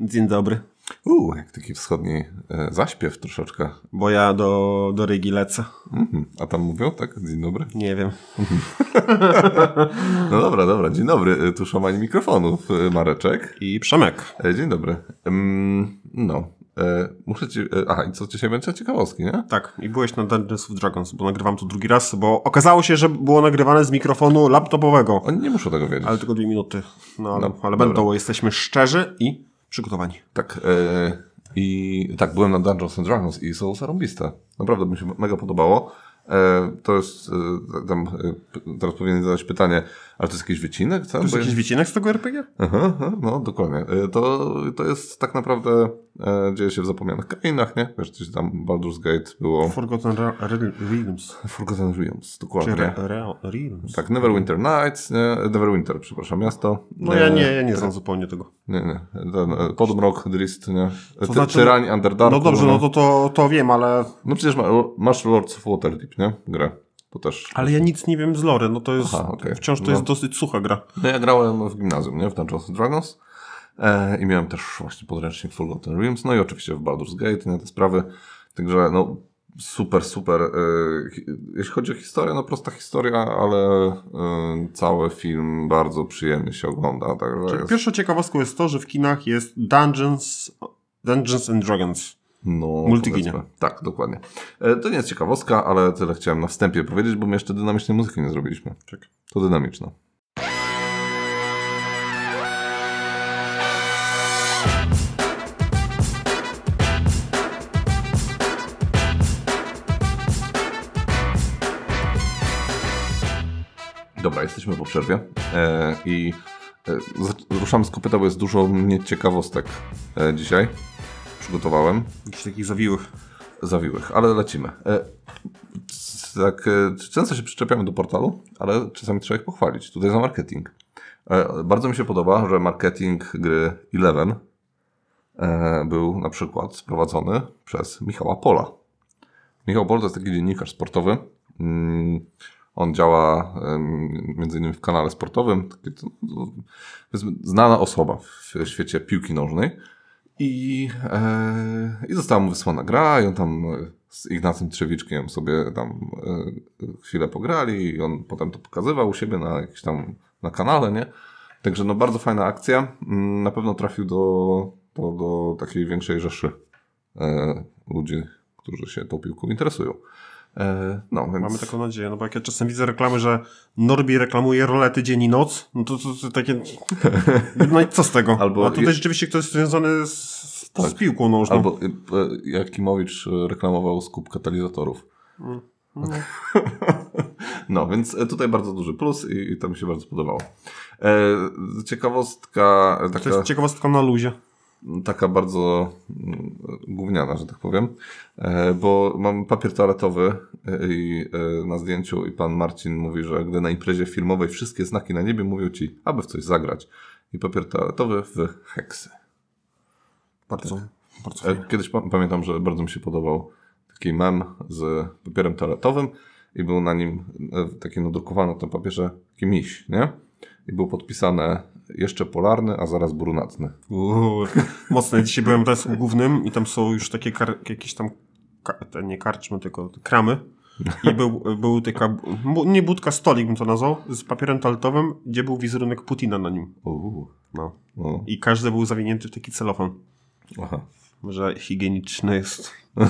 Dzień dobry. Uuu, jak taki wschodni e, zaśpiew troszeczkę. Bo ja do, do Rygi lecę. Mhm. A tam mówią, tak? Dzień dobry. Nie wiem. No dobra, dobra. Dzień dobry. E, Tu szamani mikrofonów, e, Mareczek. I Przemek. E, Dzień dobry. Ym, no. E, muszę ci... e, Aha, i co dzisiaj będzie? Ciekawostki, nie? Tak, i byłeś na Dungeons of Dragons, bo nagrywam to drugi raz, bo okazało się, że było nagrywane z mikrofonu laptopowego. Oni nie muszą tego wiedzieć. Ale tylko dwie minuty. No ale, No, ale będą, bo jesteśmy szczerzy i przygotowani. Tak. E, I tak, byłem na Dungeons and Dragons i są zarąbiste. Naprawdę mi się mega podobało. E, to jest... E, tam, e, teraz powinien zadać pytanie, ale to jest jakiś wycinek? Co? To jest Bo ja- jakiś wycinek z tego RPG? Aha, aha, no dokładnie. E, To, to jest tak naprawdę e, dzieje się w zapomnianych krainach, nie? Wiesz, gdzieś tam Baldur's Gate było Forgotten Re- Re- Realms. Forgotten Realms, dokładnie. Re- Re- Realms? Tak, Neverwinter Nights, nie? Neverwinter, przepraszam, miasto. No ja nie, ja nie znam zupełnie tego. Nie, nie. Ten, e, Podmrok, Drist, nie? Ty, znaczy, Tyrani, Underdarku. No dobrze, no to, to, to wiem, ale, No przecież ma, masz Lords of Waterdeep, nie? Grę. To też. ale ja nic nie wiem z lore, no to jest, Aha, okej. wciąż to No. jest dosyć sucha gra. No ja grałem w gimnazjum, nie? W Dungeons and Dragons. E, I miałem też właśnie podręcznik Forgotten Realms, no i oczywiście w Baldur's Gate, nie? Te sprawy. Także no super, super. E, jeśli chodzi o historię, no prosta historia, ale e, cały film bardzo przyjemnie się ogląda. Także jest, Pierwszą ciekawostką jest to, że w kinach jest Dungeons, Dungeons and Dragons. No, multiginie. Tak, dokładnie. E, to nie jest ciekawostka, ale tyle chciałem na wstępie powiedzieć, bo my jeszcze dynamicznej muzyki nie zrobiliśmy. Tak. To dynamiczna. Dobra, jesteśmy po przerwie e, i e, ruszamy z kopyta, bo jest dużo mnie ciekawostek e, dzisiaj. Przygotowałem Jakichś takich zawiłych. zawiłych, ale lecimy. E, tak, e, często się przyczepiamy do portalu, ale czasami trzeba ich pochwalić. Tutaj za marketing. E, bardzo mi się podoba, że marketing gry Eleven e, był na przykład sprowadzony przez Michała Pola. Michał Pol to jest taki dziennikarz sportowy. Mm, On działa między innymi w kanale sportowym. Znana osoba w świecie piłki nożnej. I, e, I została mu wysłana gra i on tam z Ignacym Trzewiczkiem sobie tam e, chwilę pograli i on potem to pokazywał u siebie na jakimś tam na kanale, nie? Także no bardzo fajna akcja. Mm, Na pewno trafił do, do, do takiej większej rzeszy e, ludzi, którzy się tą piłką interesują. E, no, więc... Mamy taką nadzieję, no bo jak ja czasem widzę reklamy, że Norbi reklamuje rolety dzień i noc, no to, to, to takie... No i co z tego? Albo- A tutaj rzeczywiście ktoś związany z, z Tak. piłką nożną. Albo e, Jakimowicz e, reklamował skup katalizatorów. No, więc e, tutaj bardzo duży plus i, i to mi się bardzo podobało. E, ciekawostka e, To taka, jest ciekawostka na luzie. Taka bardzo mm, gówniana, że tak powiem, e, bo mam papier toaletowy e, i e, na zdjęciu i pan Marcin mówi, że gdy na imprezie filmowej wszystkie znaki na niebie mówią ci, aby w coś zagrać. I papier toaletowy w heksy. Bardzo, bardzo E, fajnie. Kiedyś pa- pamiętam, że bardzo mi się podobał taki mem z papierem toaletowym i był na nim taki nadrukowany na tym papierze taki miś, nie? I był podpisane jeszcze polarny, a zaraz brunatny. Uuu, mocne. Dzisiaj byłem teraz głównym i tam są już takie jakieś tam, ka- nie karczmy, tylko kramy. I był, był taka, nie budka, stolik bym to nazwał, z papierem toaletowym, gdzie był wizerunek Putina na nim. Uuu. No. No. I każdy był zawinięty w taki celofan. Aha. Że higieniczny jest.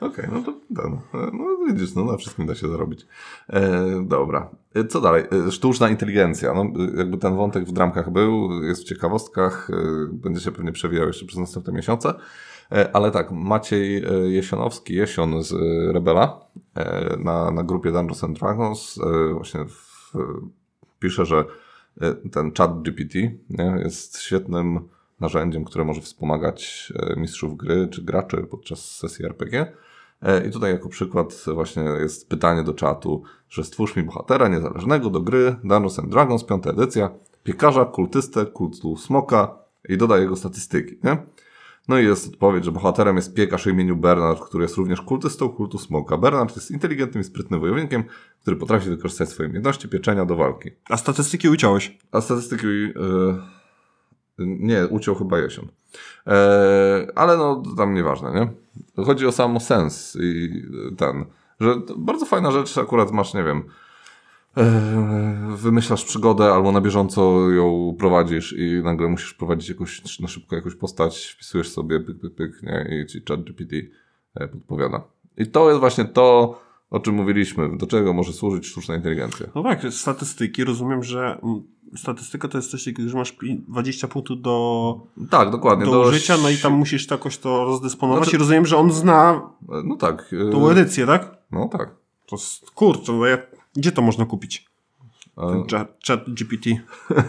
Okej, no to ten, e, no widzisz, no na wszystkim da się zarobić. E, dobra. E, co dalej? E, sztuczna inteligencja. No, jakby ten wątek w dramkach był, jest w ciekawostkach, e, będzie się pewnie przewijał jeszcze przez następne miesiące. E, ale tak, Maciej Jesionowski, Jesion z Rebela na, na grupie Dungeons and Dragons właśnie w, pisze, że ten chat GPT nie, jest świetnym narzędziem, które może wspomagać e, mistrzów gry czy graczy podczas sesji RPG. E, I tutaj jako przykład właśnie jest pytanie do czatu, że stwórz mi bohatera niezależnego do gry Dungeons and Dragons, piąta edycja, piekarza, kultystę, kultu smoka i dodaj jego statystyki, nie? No i jest odpowiedź, że bohaterem jest piekarz o imieniu Bernard, który jest również kultystą kultu smoka. Bernard jest inteligentnym i sprytnym wojownikiem, który potrafi wykorzystać swoje umiejętności pieczenia do walki. A statystyki uciąłeś. A statystyki... Yy... Nie, uciął chyba jesień. E, ale no, tam nieważne, nie? Chodzi o sam sens i ten, że bardzo fajna rzecz, akurat masz, nie wiem, e, wymyślasz przygodę albo na bieżąco ją prowadzisz i nagle musisz prowadzić jakąś, na szybko jakąś postać, wpisujesz sobie pyk, pyk, pyk, nie? i ci chat GPT e, podpowiada. I to jest właśnie to, o czym mówiliśmy, do czego może służyć sztuczna inteligencja. No tak, statystyki, rozumiem, że mm, statystyka to jest coś takiego, że masz pi- 20 punktów do, Tak, dokładnie. do użycia, no i tam musisz to jakoś to rozdysponować Znaczy- i rozumiem, że on zna No tak. e, tą edycję, tak? No tak. To jest, kurczę, no ja, gdzie to można kupić? A- Ten chat, chat GPT.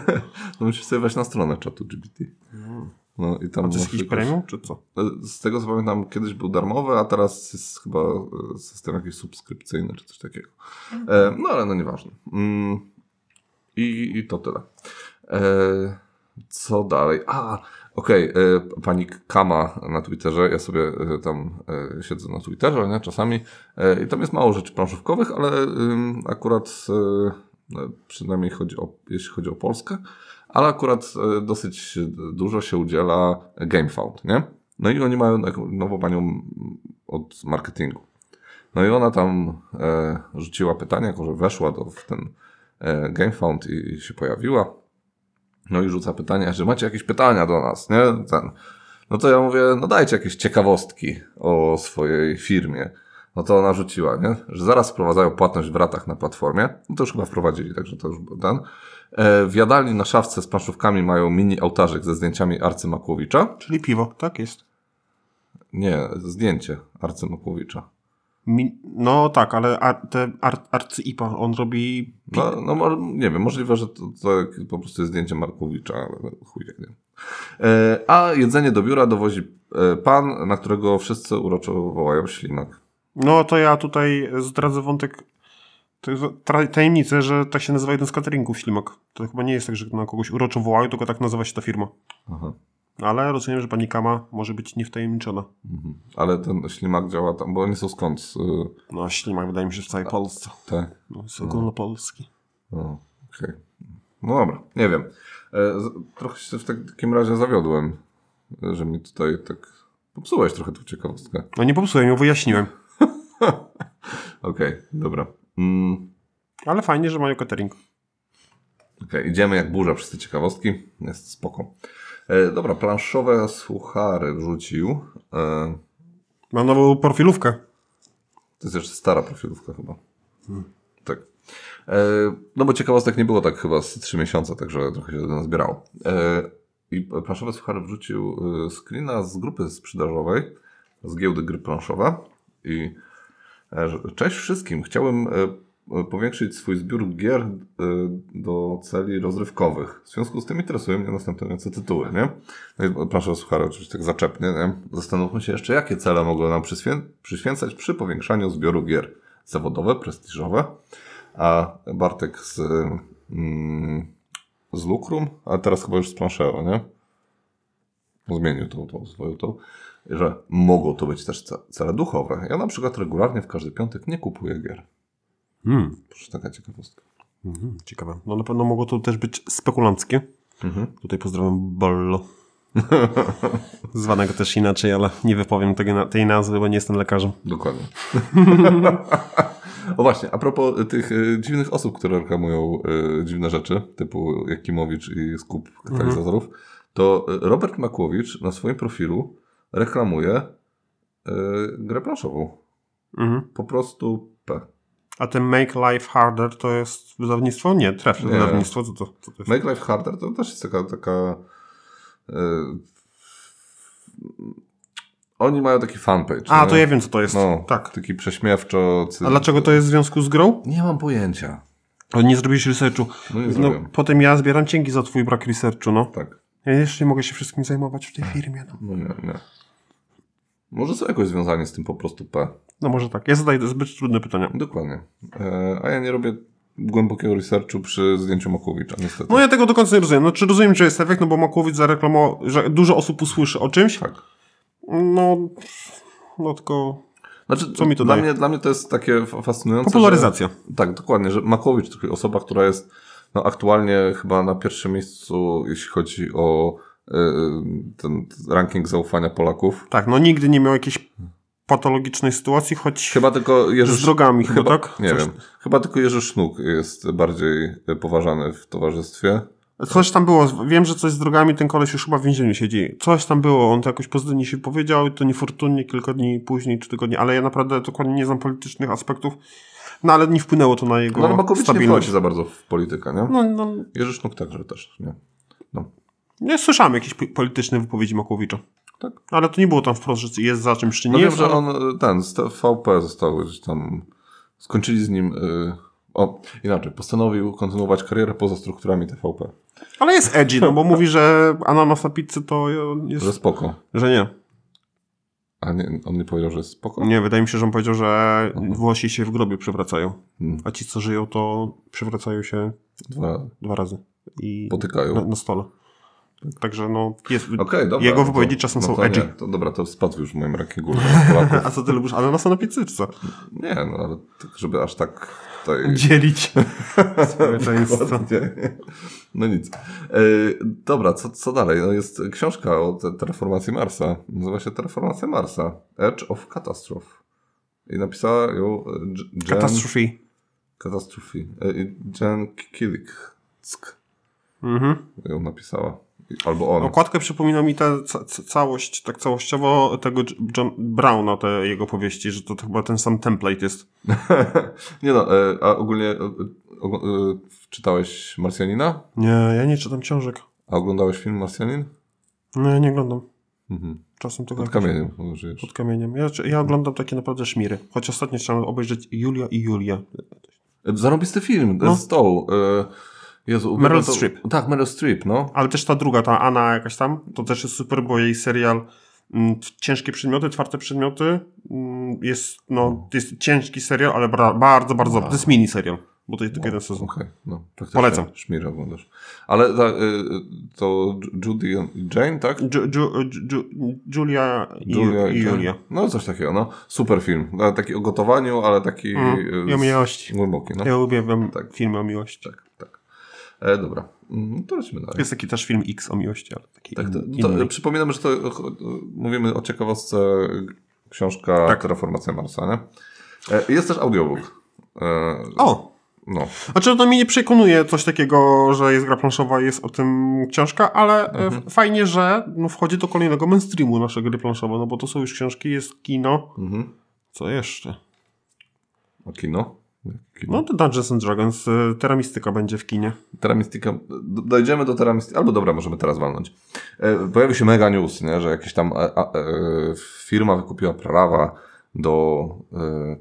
No musisz sobie wejść na stronę czatu GPT. No i tam A to jest jakiś premium, czy co? Z tego co pamiętam, kiedyś był darmowy, a teraz jest chyba e, system jakiś subskrypcyjny czy coś takiego. E, no ale no nieważne. Mm, i, I to tyle. E, co dalej? A, okej, e, pani Kama na Twitterze, ja sobie e, tam e, siedzę na Twitterze, nie, czasami, e, i tam jest mało rzeczy planszówkowych, ale akurat e, e, przynajmniej chodzi o, jeśli chodzi o Polskę, akurat e, dosyć dużo się udziela GameFound, nie? No i oni mają taką nową panią od marketingu. No i ona tam e, rzuciła pytanie, jako że weszła do, w ten e, GameFound i, i się pojawiła. No i rzuca pytania, że macie jakieś pytania do nas, nie? Ten. No to ja mówię, no dajcie jakieś ciekawostki o swojej firmie. No to ona rzuciła, nie? Że zaraz wprowadzają płatność w ratach na platformie. No to już chyba wprowadzili, także to już był ten. E, w jadalni na szafce z planszówkami mają mini ołtarzyk ze zdjęciami Arcy Makłowicza. Czyli piwo, tak jest. Nie, zdjęcie Arcy Makłowicza. Mi, no tak, ale ar, te ar, arcy-IPA, on robi... No, no nie wiem, możliwe, że to, to po prostu jest zdjęcie Markowicza, ale chuj jak wiem. E, a jedzenie do biura dowozi e, pan, na którego wszyscy uroczo wołają ślimak. No to ja tutaj zdradzę wątek tajemnicę, że tak się nazywa jeden z cateringów Ślimak. To chyba nie jest tak, że na kogoś uroczo wołają, tylko tak nazywa się ta firma. Aha. Ale rozumiem, że pani Kama może być niewtajemniczona. Mhm. Ale ten ślimak działa tam, bo oni są skąd? Z, y, No, Ślimak wydaje mi się w całej Polsce. te. No, jest ogólnopolski. O, okej. No dobra, nie wiem. E, z- trochę się w tak- takim razie zawiodłem, że mi tutaj tak popsułeś trochę tą ciekawostkę. No nie popsułem, ją wyjaśniłem. Okej, dobra. Mm, Ale fajnie, że mają catering. Okej, idziemy jak burza przez te ciekawostki. Jest spoko. E, dobra, planszowe suchary wrzucił. E, Mam nową profilówkę. to jest jeszcze stara profilówka chyba. Tak. E, no bo ciekawostek nie było tak chyba z 3 miesiące, także trochę się nazbierało. E, I planszowe suchary wrzucił e, screena z grupy sprzedażowej, z giełdy gry planszowe. I cześć wszystkim. Chciałem e, powiększyć swój zbiór gier e, do celi rozrywkowych. W związku z tym interesują mnie następujące tytuły, nie? No i planszowe suchary oczywiście tak zaczepnie, nie? Zastanówmy się jeszcze, jakie cele mogą nam przyświę- przyświęcać przy powiększaniu zbioru gier. Zawodowe, prestiżowe, a Bartek z, mm, z Lukrum, a teraz chyba już z Planszeo, nie? Zmienił tą, tą swoją tą, że mogą to być też ce- cele duchowe. Ja na przykład regularnie w każdy piątek nie kupuję gier. Hmm. Proszę, taka ciekawostka. Mhm, ciekawe. No na pewno mogło to też być spekulanckie. Mhm. Tutaj pozdrawiam Bollo. Zwanego też inaczej, ale nie wypowiem na- tej nazwy, bo nie jestem lekarzem. Dokładnie. o właśnie, a propos tych y, dziwnych osób, które reklamują y, dziwne rzeczy, typu Jakimowicz i skup katalizatorów, to y, Robert Makłowicz na swoim profilu reklamuje y, grę planszową. Mhm. Po prostu P. A ten Make Life Harder to jest wydawnictwo? Nie, tref Nie. wydawnictwo. Co to, co to jest? Make Life Harder to też jest taka... taka y, oni mają taki fanpage. A, nie? to ja wiem, co to jest. No, Tak. Taki prześmiewczo... cy- A dlaczego to jest w związku z grą? Nie mam pojęcia. Nie zrobiłeś researchu. No nie No, potem ja zbieram dzięki za twój brak researchu, no. Tak. Ja jeszcze nie mogę się wszystkim zajmować w tej firmie, no. No nie, nie. Może są jakoś związani z tym po prostu P. No może tak. Ja zadaję zbyt trudne pytania. Dokładnie. E, a ja nie robię głębokiego researchu przy zdjęciu Makłowicza, niestety. No ja tego do końca nie rozumiem. No czy rozumiem, że jest efekt, no bo Makłowicz zareklamował, że dużo osób usłyszy o czymś? Tak. No, no tylko Znaczy, Co mi to dla daje? mnie, dla mnie to jest takie fascynujące. popularyzacja. Że, tak, dokładnie, że Makłowicz to osoba, która jest no, aktualnie chyba na pierwszym miejscu, jeśli chodzi o ten ranking zaufania Polaków. Tak, no nigdy nie miał jakiejś patologicznej sytuacji, choć Chyba tylko Jerzy z drogami chyba, chyba tak? Nie Coś- wiem. Chyba tylko Jerzy Sznuk jest bardziej y, poważany w towarzystwie. Coś tam było, wiem, że coś z drogami, ten koleś już chyba w więzieniu siedzi. Coś tam było, on to jakoś pozytywnie się powiedział, to niefortunnie kilka dni później, czy tygodni, ale ja naprawdę dokładnie nie znam politycznych aspektów, no ale nie wpłynęło to na jego No ale nie stabilność. wchodzi za bardzo w politykę, nie? No, no, Jerzy Sznuk także też, nie? No. Nie słyszałem jakichś po- politycznych wypowiedzi Makłowicza. Tak. Ale to nie było tam wprost, że jest za czymś, czy nie No wiem, że on, y, ten, z VP został gdzieś tam, skończyli z nim, y, o, inaczej, postanowił kontynuować karierę poza strukturami TVP. Ale jest edgy, no bo mówi, że ananas na pizzy to jest... Że spoko. Że nie. A nie, on nie powiedział, że jest spoko? Nie, wydaje mi się, że on powiedział, że Włosi się w grobie przewracają, Hmm. a ci, co żyją, to przewracają się Dwa razy. dwa razy. I Potykają. na, na stole. Także no, jest, Okej, dobra. jego no wypowiedzi to- czasem no są edgy. Nie, to dobra, to spadł już w moim rankingu. A co ty lubisz? Ananasa na pizzy, czy co? Nie, no ale tak, żeby aż tak tutaj... Dzielić społeczeństwo. No nic. E, dobra, co, co dalej? No jest książka o te, terraformacji Marsa. Nazywa się Terraformacja Marsa. Edge of Catastrophe. I napisała ją e, Jen... Katastrofy. Katastrofy. E, Jen. Mhm. Ją napisała. Albo on. Okładkę przypomina mi ca całość, tak całościowo tego John Browna, te jego powieści, że to, to chyba ten sam template jest. Nie no, e, a ogólnie e, e, czytałeś Marsjanina? Nie, ja nie czytam książek. A oglądałeś film Marsjanin? Nie, ja nie oglądam. Mhm. Czasem to Pod kamieniem żyjesz. Pod kamieniem. Ja, ja oglądam takie naprawdę szmiry. Choć ostatnio chciałem obejrzeć Julia i Julia. Zarobisty film, No. z tą. E, Jezu, Meryl to- Streep. Tak, Meryl Streep, no. Ale też ta druga, ta Anna jakaś tam, to też jest super, bo jej serial mm, Ciężkie przedmioty, twarde przedmioty mm, jest, no, jest ciężki serial, ale bra- bardzo, bardzo, to jest mini serial, bo to jest tylko jeden sezon. Okej, no. Polecam. Szmir oglądasz. Ale ta, y, to Judy i Jane, tak? Ju, Ju, Ju, Julia i Julia i Jane. Julia. No, coś takiego, no. Super film. No, Taki o gotowaniu, ale taki Mm, y, I o z- miłości. głęboki, no. Ja uwielbiam Tak. filmy o miłości. Tak. E, dobra, mm, to lecimy dalej. Jest taki też film X o miłości, ale taki Tak, to, in, to, inny. przypominam, że to e, mówimy o ciekawostce książka Tak. Terraformacja Marsa, nie? E, Jest też audiobook. E, O! No, Znaczy, to mnie nie przekonuje coś takiego, że jest gra planszowa i jest o tym książka, ale e, Mhm. fajnie, że no, wchodzi do kolejnego mainstreamu nasze gry planszowe, no bo to są już książki, jest kino. mhm. Co jeszcze? A kino? No to Dungeons and Dragons, Terra Mystica będzie w kinie. D- dojdziemy do Terra Mystica, albo dobra, możemy teraz walnąć. E, pojawił się mega news, nie, że jakaś tam e, a, firma wykupiła prawa do e,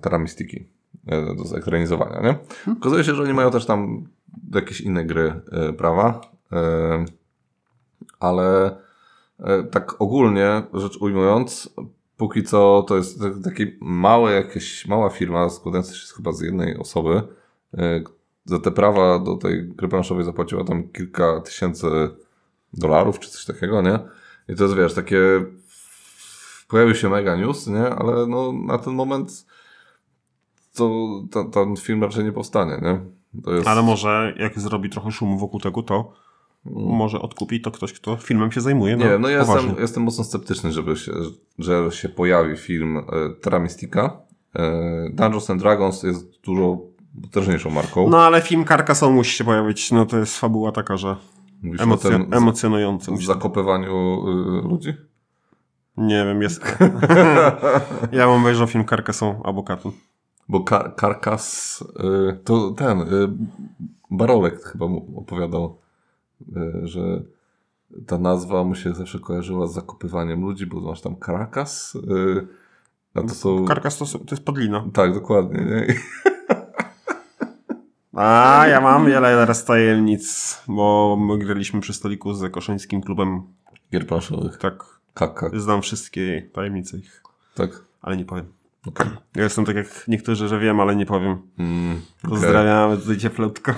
e, do zekranizowania, nie? Okazuje się, że oni mają też tam jakieś inne gry e, prawa, ale tak ogólnie rzecz ujmując, póki co to jest tak- taki mały, jakieś mała firma składająca się chyba z jednej osoby, e, za te prawa do tej gry planszowej zapłaciła tam kilka tysięcy dolarów, czy coś takiego, nie? I to jest, wiesz, takie pojawił się mega news, nie? Ale no na ten moment to ten film raczej nie powstanie, nie? Jest... Ale może jak zrobi trochę szumu wokół tego, to może odkupi to ktoś, kto filmem się zajmuje. No, Nie wiem, no ja poważnie. jestem, jestem mocno sceptyczny, żeby się, że się pojawi film e, Terra Mystica. E, Dungeons and Dragons jest dużo potężniejszą marką. No ale film Carcassonne musi się pojawić, no to jest fabuła taka, że Mówisz o emocjo tym emocjonująca. Musi... zakopywaniu y, ludzi? Nie wiem, jest... ja bym obejrzał film Carcassonne albo Katun. Bo kar Karkas, y, to ten, y, Barolek chyba mu opowiadał, y, że ta nazwa mu się zawsze kojarzyła z zakopywaniem ludzi, bo masz tam Karakas, y, a to są... Karkas to, to jest podlina. Tak, dokładnie, nie? A, ja mam wiele raz tajemnic, bo my graliśmy przy stoliku z Koszyńskim klubem. Gier planszowych. Tak, Kaka, znam wszystkie tajemnice ich, tak. ale nie powiem. Okej. Ja jestem tak jak niektórzy, że wiem, ale nie powiem. Mm, okej. Pozdrawiamy tutaj cieplutko.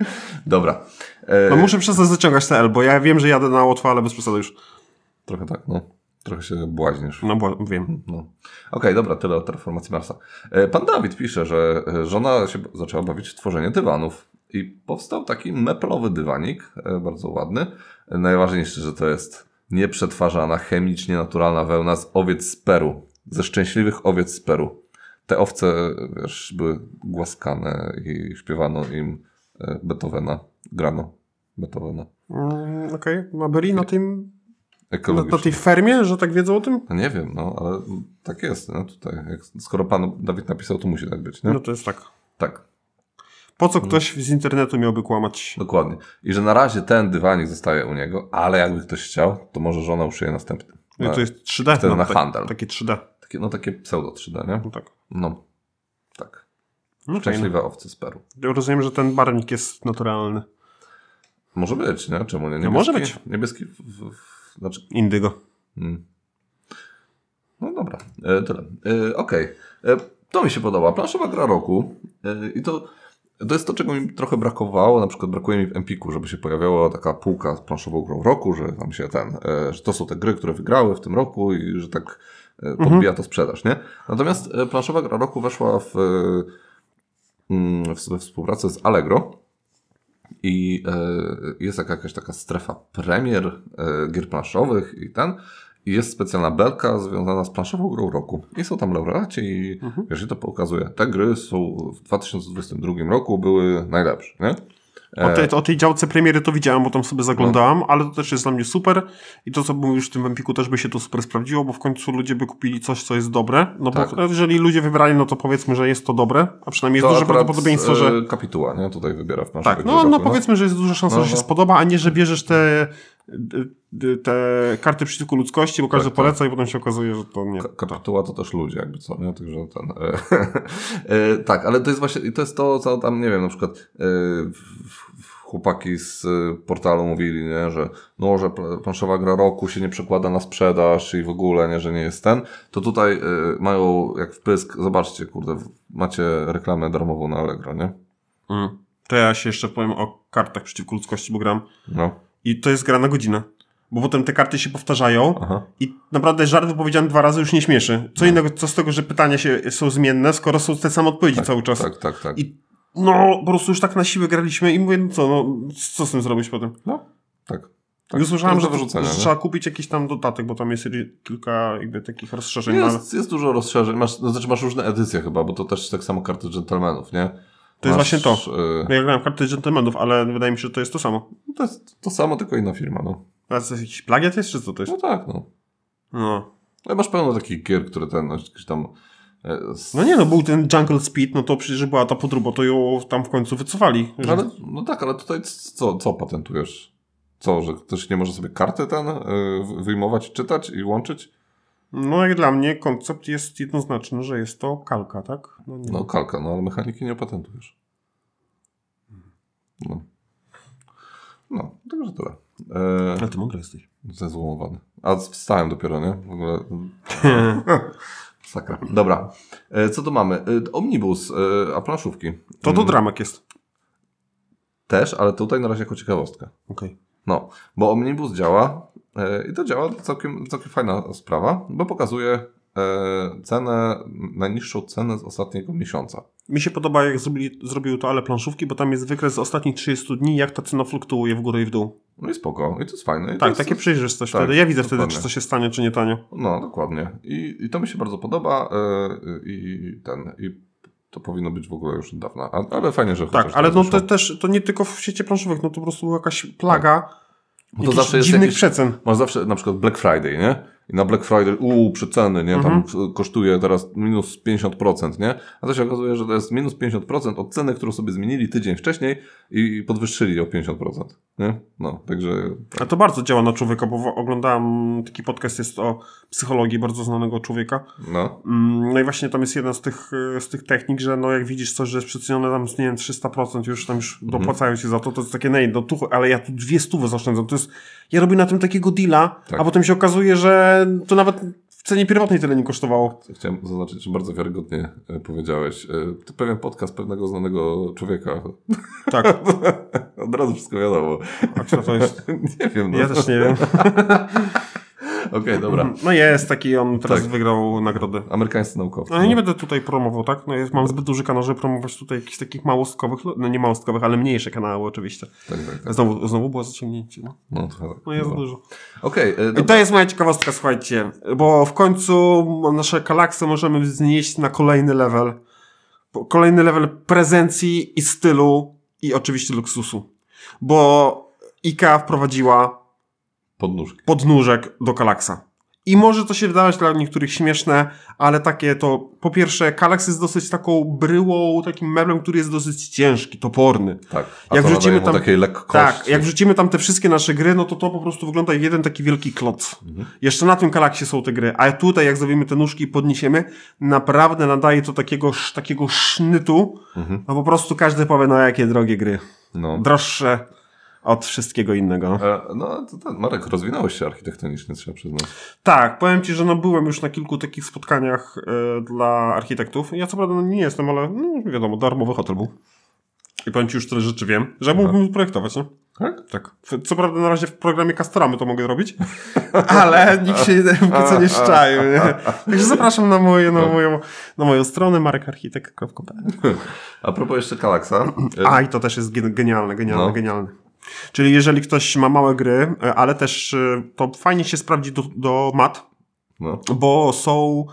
Dobra. E, No muszę przestać zaciągać te L, bo ja wiem, że jadę na łatwo, ale bez przesady już. Trochę tak, no. Trochę się błaźnisz. No bo wiem. No. Okej, dobra, tyle o terraformacji Marsa. E, Pan Dawid pisze, że e, żona się zaczęła bawić w tworzenie dywanów. I powstał taki meplowy dywanik, e, bardzo ładny. Najważniejsze, że to jest nieprzetwarzana, chemicznie naturalna wełna z owiec z Peru. Ze szczęśliwych owiec z Peru. Te owce, wiesz, były głaskane i śpiewano im e, Beethovena, grano Beethovena. Mm, Okej, okay. byli na tym, na, na tej fermie, że tak wiedzą o tym? No nie wiem, no, ale tak jest, no tutaj. Jak, skoro pan Dawid napisał, to musi tak być, nie? No to jest tak. Tak, Po co ktoś z internetu miałby kłamać? dokładnie. I że na razie ten dywanik zostaje u niego, ale jakby ktoś chciał, to może żona uszyje następny. No, Na- to jest 3D. wtedy na tak- handel. Takie 3D. takie, no takie pseudo 3D, nie? No. No, tak. No, okay. Szczęśliwe owce z Peru. Rozumiem, że ten barwnik jest naturalny. Może być, nie? Czemu nie? Niebieski, No może być. Niebieski, w, w, w, znaczy, Indygo. mm. no dobra, e, tyle. E, Okej, E, to mi się podoba. Planszowa gra roku e, i to, to jest to, czego mi trochę brakowało. Na przykład brakuje mi w Empiku, żeby się pojawiała taka półka z planszową grą roku, że tam się ten, e, że to są te gry, które wygrały w tym roku i że tak e, podbija to sprzedaż, nie? Natomiast planszowa gra roku weszła w, we współpracę z Allegro. I e, jest jaka- jakaś taka strefa premier e, gier planszowych i ten. I jest specjalna belka związana z planszową grą roku. I są tam laureaci i wiesz, i to pokazuje. Te gry są w 2022 roku były najlepsze, nie? O tej, o tej działce premiery to widziałem, bo tam sobie zaglądałem, No. ale to też jest dla mnie super. I to, co było już w tym Empiku, też by się to super sprawdziło, bo w końcu ludzie by kupili coś, co jest dobre. No bo Tak. jeżeli ludzie wybrali, no to powiedzmy, że jest to dobre, a przynajmniej jest To duże akurat, prawdopodobieństwo, że. e, Kapituła, nie? Tutaj wybiera w planszowej Tak, no, no roku, powiedzmy, że jest duża szansa, No, że się no. spodoba, a nie, że bierzesz te, te karty przeciwko ludzkości, bo każdy Tak, tak. poleca i potem się okazuje, że to nie. Ka- Kapituła to też ludzie, jakby co, nie? Także ten. E, e, tak, ale to jest właśnie, i to jest to, co tam, nie wiem, na przykład e, w- w- chłopaki z portalu mówili, nie, że no, że pl- planszowa gra roku się nie przekłada na sprzedaż i w ogóle, nie, że nie jest ten, to tutaj e, mają jak wpysk, zobaczcie, kurde, w- macie reklamę darmową na Allegro, nie? Mm. To ja się jeszcze powiem o kartach przeciwko ludzkości, bo gram. No, I to jest gra na godzinę. Bo potem te karty się powtarzają aha. i naprawdę żart wypowiedziany dwa razy już nie śmieszy. Co innego, co z tego, że pytania się są zmienne, skoro są te same odpowiedzi cały czas. Tak, tak, tak. I no, po prostu już tak na siłę graliśmy i mówię, no co, no, co z tym zrobić potem? No, tak. tak. I usłyszałem, To że, że trzeba kupić jakiś tam dodatek, bo tam jest kilka jakby takich rozszerzeń. no, ale Jest, jest dużo rozszerzeń. Masz, no, znaczy masz różne edycje chyba, bo to też tak samo karty dżentelmenów, nie? To jest właśnie to. y, No ja grałem w karty dżentelmenów, ale wydaje mi się, że to jest to samo. to jest to samo, tylko inna firma, no. A to jakiś plagiat jest, czy co to jest? No tak, no. No. Ale masz pełno takich gier, które ten, no, jakieś tam... e, No nie, no był ten Jungle Speed, no to przecież była ta podróba, to ją tam w końcu wycofali. Że... ale, no tak, ale tutaj co, co patentujesz? Co, że ktoś nie może sobie karty ten y, wyjmować, czytać i łączyć? No jak dla mnie koncept jest jednoznaczny, że jest to kalka, tak? No, nie. No kalka, no ale mechaniki nie opatentujesz. No. No, także tyle. E, Ale ty mądry jesteś. Zezłomowany. A wstałem dopiero, nie? W ogóle. Sakra. Dobra. E, Co tu mamy? E, Omnibus, e, a planszówki. To do Mm, dramek jest. Też, ale tutaj na razie jako ciekawostka. Okej. No, bo Omnibus działa i to działa całkiem, całkiem fajna sprawa, bo pokazuje e, cenę, najniższą cenę z ostatniego miesiąca. Mi się podoba, jak zrobili, zrobił to ale planszówki, bo tam jest wykres z ostatnich 30 dni, jak ta cena fluktuuje w górę i w dół. No i spoko. I to jest fajne. I Tak, jest, takie przejrzystość tak, wtedy. Ja widzę wtedy, dokładnie. czy to się stanie, czy nie tanio. No, dokładnie. I, I to mi się bardzo podoba e, i ten, i to powinno być w ogóle już od dawna. Ale fajnie, że Tak, ale no to też, to nie tylko w sieci planszówek, no to po prostu jakaś plaga Bo to zawsze jest dziwnych jakiś, przecen. Masz zawsze na przykład Black Friday, nie? I na Black Friday, uuu, przeceny, nie? Tam Mhm. kosztuje teraz minus 50%, nie? A to się okazuje, że to jest minus 50% od ceny, którą sobie zmienili tydzień wcześniej i podwyższyli o 50%, nie? No, także... A to bardzo działa na człowieka, bo oglądałem taki podcast, jest o psychologii bardzo znanego człowieka. No, Mm, No i właśnie tam jest jedna z tych, e, z tych technik, że no jak widzisz coś, że jest przecenione tam nie wiem, 300% już tam już Mhm. dopłacają ci za to, to jest takie nej, do tuchu, ale ja tu dwie stówy zaoszczędzam. To jest, ja robię na tym takiego deala, Tak. a potem się okazuje, że to nawet w cenie pierwotnej tyle nie kosztowało. chciałem zaznaczyć, że bardzo wiarygodnie e, powiedziałeś. E, To pewien podcast pewnego znanego człowieka. Tak, Od razu wszystko wiadomo. a kto to jest? nie wiem, no. Ja też nie wiem. Okej, dobra. No jest taki, on teraz Tak. wygrał nagrodę. Amerykańscy naukowcy. No nie będę tutaj promował, tak? No jest, mam zbyt duży kanał, żeby promować tutaj jakichś takich małostkowych, no nie małostkowych, ale mniejsze kanały oczywiście. Tak, tak, tak. Znowu, znowu było zaciągnięcie, no. No, tak. No jest Dobra. dużo. Okej, e, I dobra. to jest moja ciekawostka, słuchajcie, bo w końcu nasze kalaksy możemy znieść na kolejny level. Kolejny level prezencji i stylu i oczywiście luksusu. Bo IKEA wprowadziła podnóżki. podnóżek do kalaksa. I może to się wydawać dla niektórych śmieszne, ale takie to, po pierwsze, kalaks jest dosyć taką bryłą, takim meblem, który jest dosyć ciężki, toporny. Tak. A Jak to wrzucimy tam- takiej lekkości. Tak, jak wrzucimy tam te wszystkie nasze gry, no to to po prostu wygląda jak jeden taki wielki kloc. Jeszcze na tym kalaksie są te gry, a tutaj jak zrobimy te nóżki i podniesiemy, naprawdę nadaje to takiego, takiego sznytu, no po prostu każdy powie, no jakie drogie gry. No. Droższe od wszystkiego innego. E, No, to, to, Marek, rozwinąłeś się architektonicznie, trzeba przyznać. Tak, powiem Ci, że no byłem już na kilku takich spotkaniach e, dla architektów. Ja co prawda no, nie jestem, ale no, wiadomo, darmowy hotel był. I powiem Ci już tyle rzeczy wiem, że mógłbym projektować, nie? Tak? Tak. Co prawda na razie w programie Castoramy to mogę robić, ale nikt się póki co nie szczaił. Nie? Także zapraszam na, moje, na, moją, na moją stronę marekarchitekt.pl A propos jeszcze Kalaksa. A, i to też jest gen- genialne, genialne, No. genialne. Czyli jeżeli ktoś ma małe gry, e, ale też e, to fajnie się sprawdzi do, do mat, No. bo są,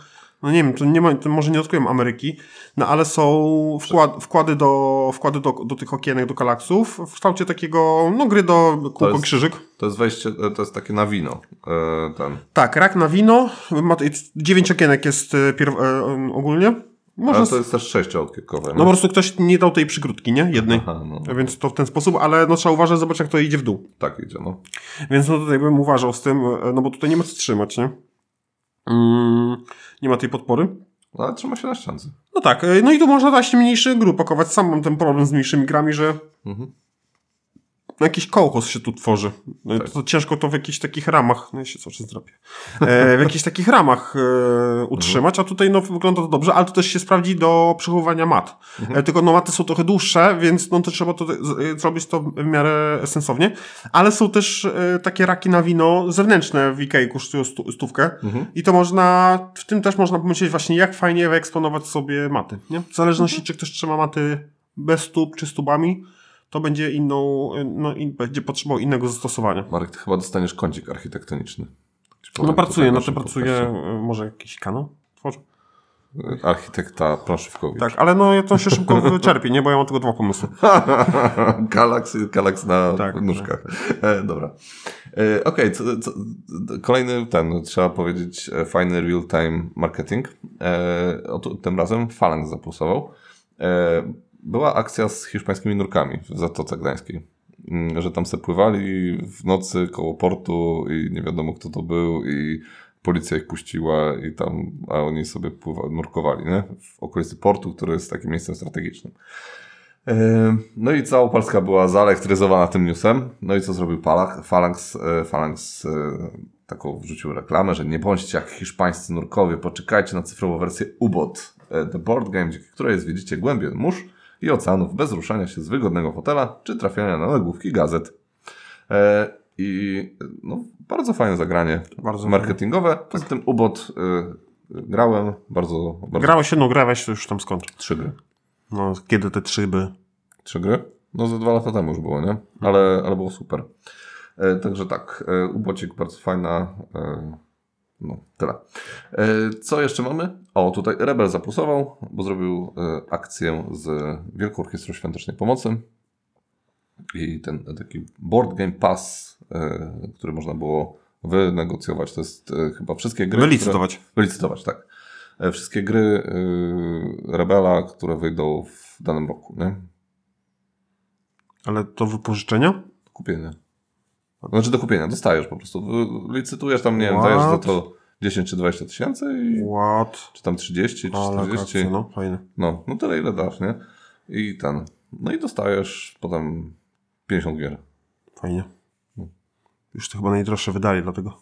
no nie wiem, to, nie ma, to może nie odkryłem Ameryki, no ale są wkład, wkłady, do, wkłady do, do tych okienek, do kalaksów w kształcie takiego, no gry do kółko jest- krzyżyk. To jest wejście, e, to jest takie na wino. Ten. Tak, rak na wino, ma, dziewięć okienek jest pierw, e, ogólnie. Można, Ale to jest też sześciookienkowe. no po prostu ktoś nie dał tej przygródki, nie? Jednej. Aha, no. Więc to w ten sposób, ale no trzeba uważać, zobacz jak to idzie w dół. Tak idzie, no. Więc no tutaj bym uważał z tym, e, no bo tutaj nie ma co trzymać, nie? Mm, nie ma tej podpory. No, ale trzyma się na ściance. No tak, e, no i tu można dać mniejsze gry pakować. Sam mam ten problem z mniejszymi grami, że Mhm. No jakiś kołchos się tu tworzy. No Tak. to, to ciężko to w jakichś takich ramach, no ja się czas zrobię, e, w jakichś takich ramach e, utrzymać, a tutaj no wygląda to dobrze, ale to też się sprawdzi do przechowywania mat. E, tylko no maty są trochę dłuższe, więc no to trzeba to z- e, zrobić to w miarę sensownie, ale są też e, takie raki na wino zewnętrzne w Ikei kosztują stu, stówkę i to można, w tym też można pomyśleć właśnie jak fajnie wyeksponować sobie maty, nie? W zależności czy ktoś trzyma maty bez stóp czy z tubami, to będzie inną, no, in, będzie potrzebował innego zastosowania. Marek, ty chyba dostaniesz kącik architektoniczny. No pracuję, no naszym pracuję, y, może jakiś kanał tworzę? E, Architekta Planszówkowicz. Tak, ale no to się szybko wyczerpie, nie? Bo ja mam tylko dwa pomysły. Kalaks, kalaks na Tak, nóżkach. E, dobra. E, Okej, co, co, kolejny ten, trzeba powiedzieć, e, fajny real-time marketing. E, oto, tym razem Phalanx zapulsował. E, była akcja z hiszpańskimi nurkami w Zatoce Gdańskiej. Mm, Że tam se pływali w nocy koło portu i nie wiadomo kto to był i policja ich puściła i tam, a oni sobie pływa, nurkowali, nie? W okolicy portu, który jest takim miejscem strategicznym. E, No i cała Polska była zaelektryzowana tym newsem. No i co zrobił Palach? Phalanx? e, Phalanx e, taką wrzucił reklamę, że nie bądźcie jak hiszpańscy nurkowie, poczekajcie na cyfrową wersję UBOT, The Board Game, dzięki której zwiedzicie głębie mórz i oceanów bez ruszania się z wygodnego fotela czy trafiania na nagłówki gazet. E, I no, bardzo fajne zagranie Bardzo marketingowe. Poza tym UBOT e, grałem bardzo, bardzo Grałeś jedną grę, weź już tam skąd. trzy gry. No, kiedy te trzy by... Trzy gry? No ze dwa lata temu już było, nie? Ale, ale było super. E, także tak, e, ubocik bardzo fajna. E, no, tyle. E, co jeszcze mamy? O, tutaj Rebel zaplusował, bo zrobił e, akcję z Wielką Orkiestrą Świątecznej Pomocy. I ten taki board game pass, e, który można było wynegocjować. To jest e, chyba wszystkie gry. Wylicytować. Które, wylicytować, tak. Wszystkie gry Rebela, które wyjdą w danym roku, nie? Ale to wypożyczenia? Kupienia. Znaczy do kupienia, dostajesz po prostu. Licytujesz tam, nie wiem, What? dajesz za to 10 czy 20 tysięcy i What? czy tam 30 czy Ale 40. akcja, no, fajne. No, no tyle ile dasz, nie? I ten. No i dostajesz potem 50 gier. Fajnie. Już to chyba najdroższe wydali, dlatego.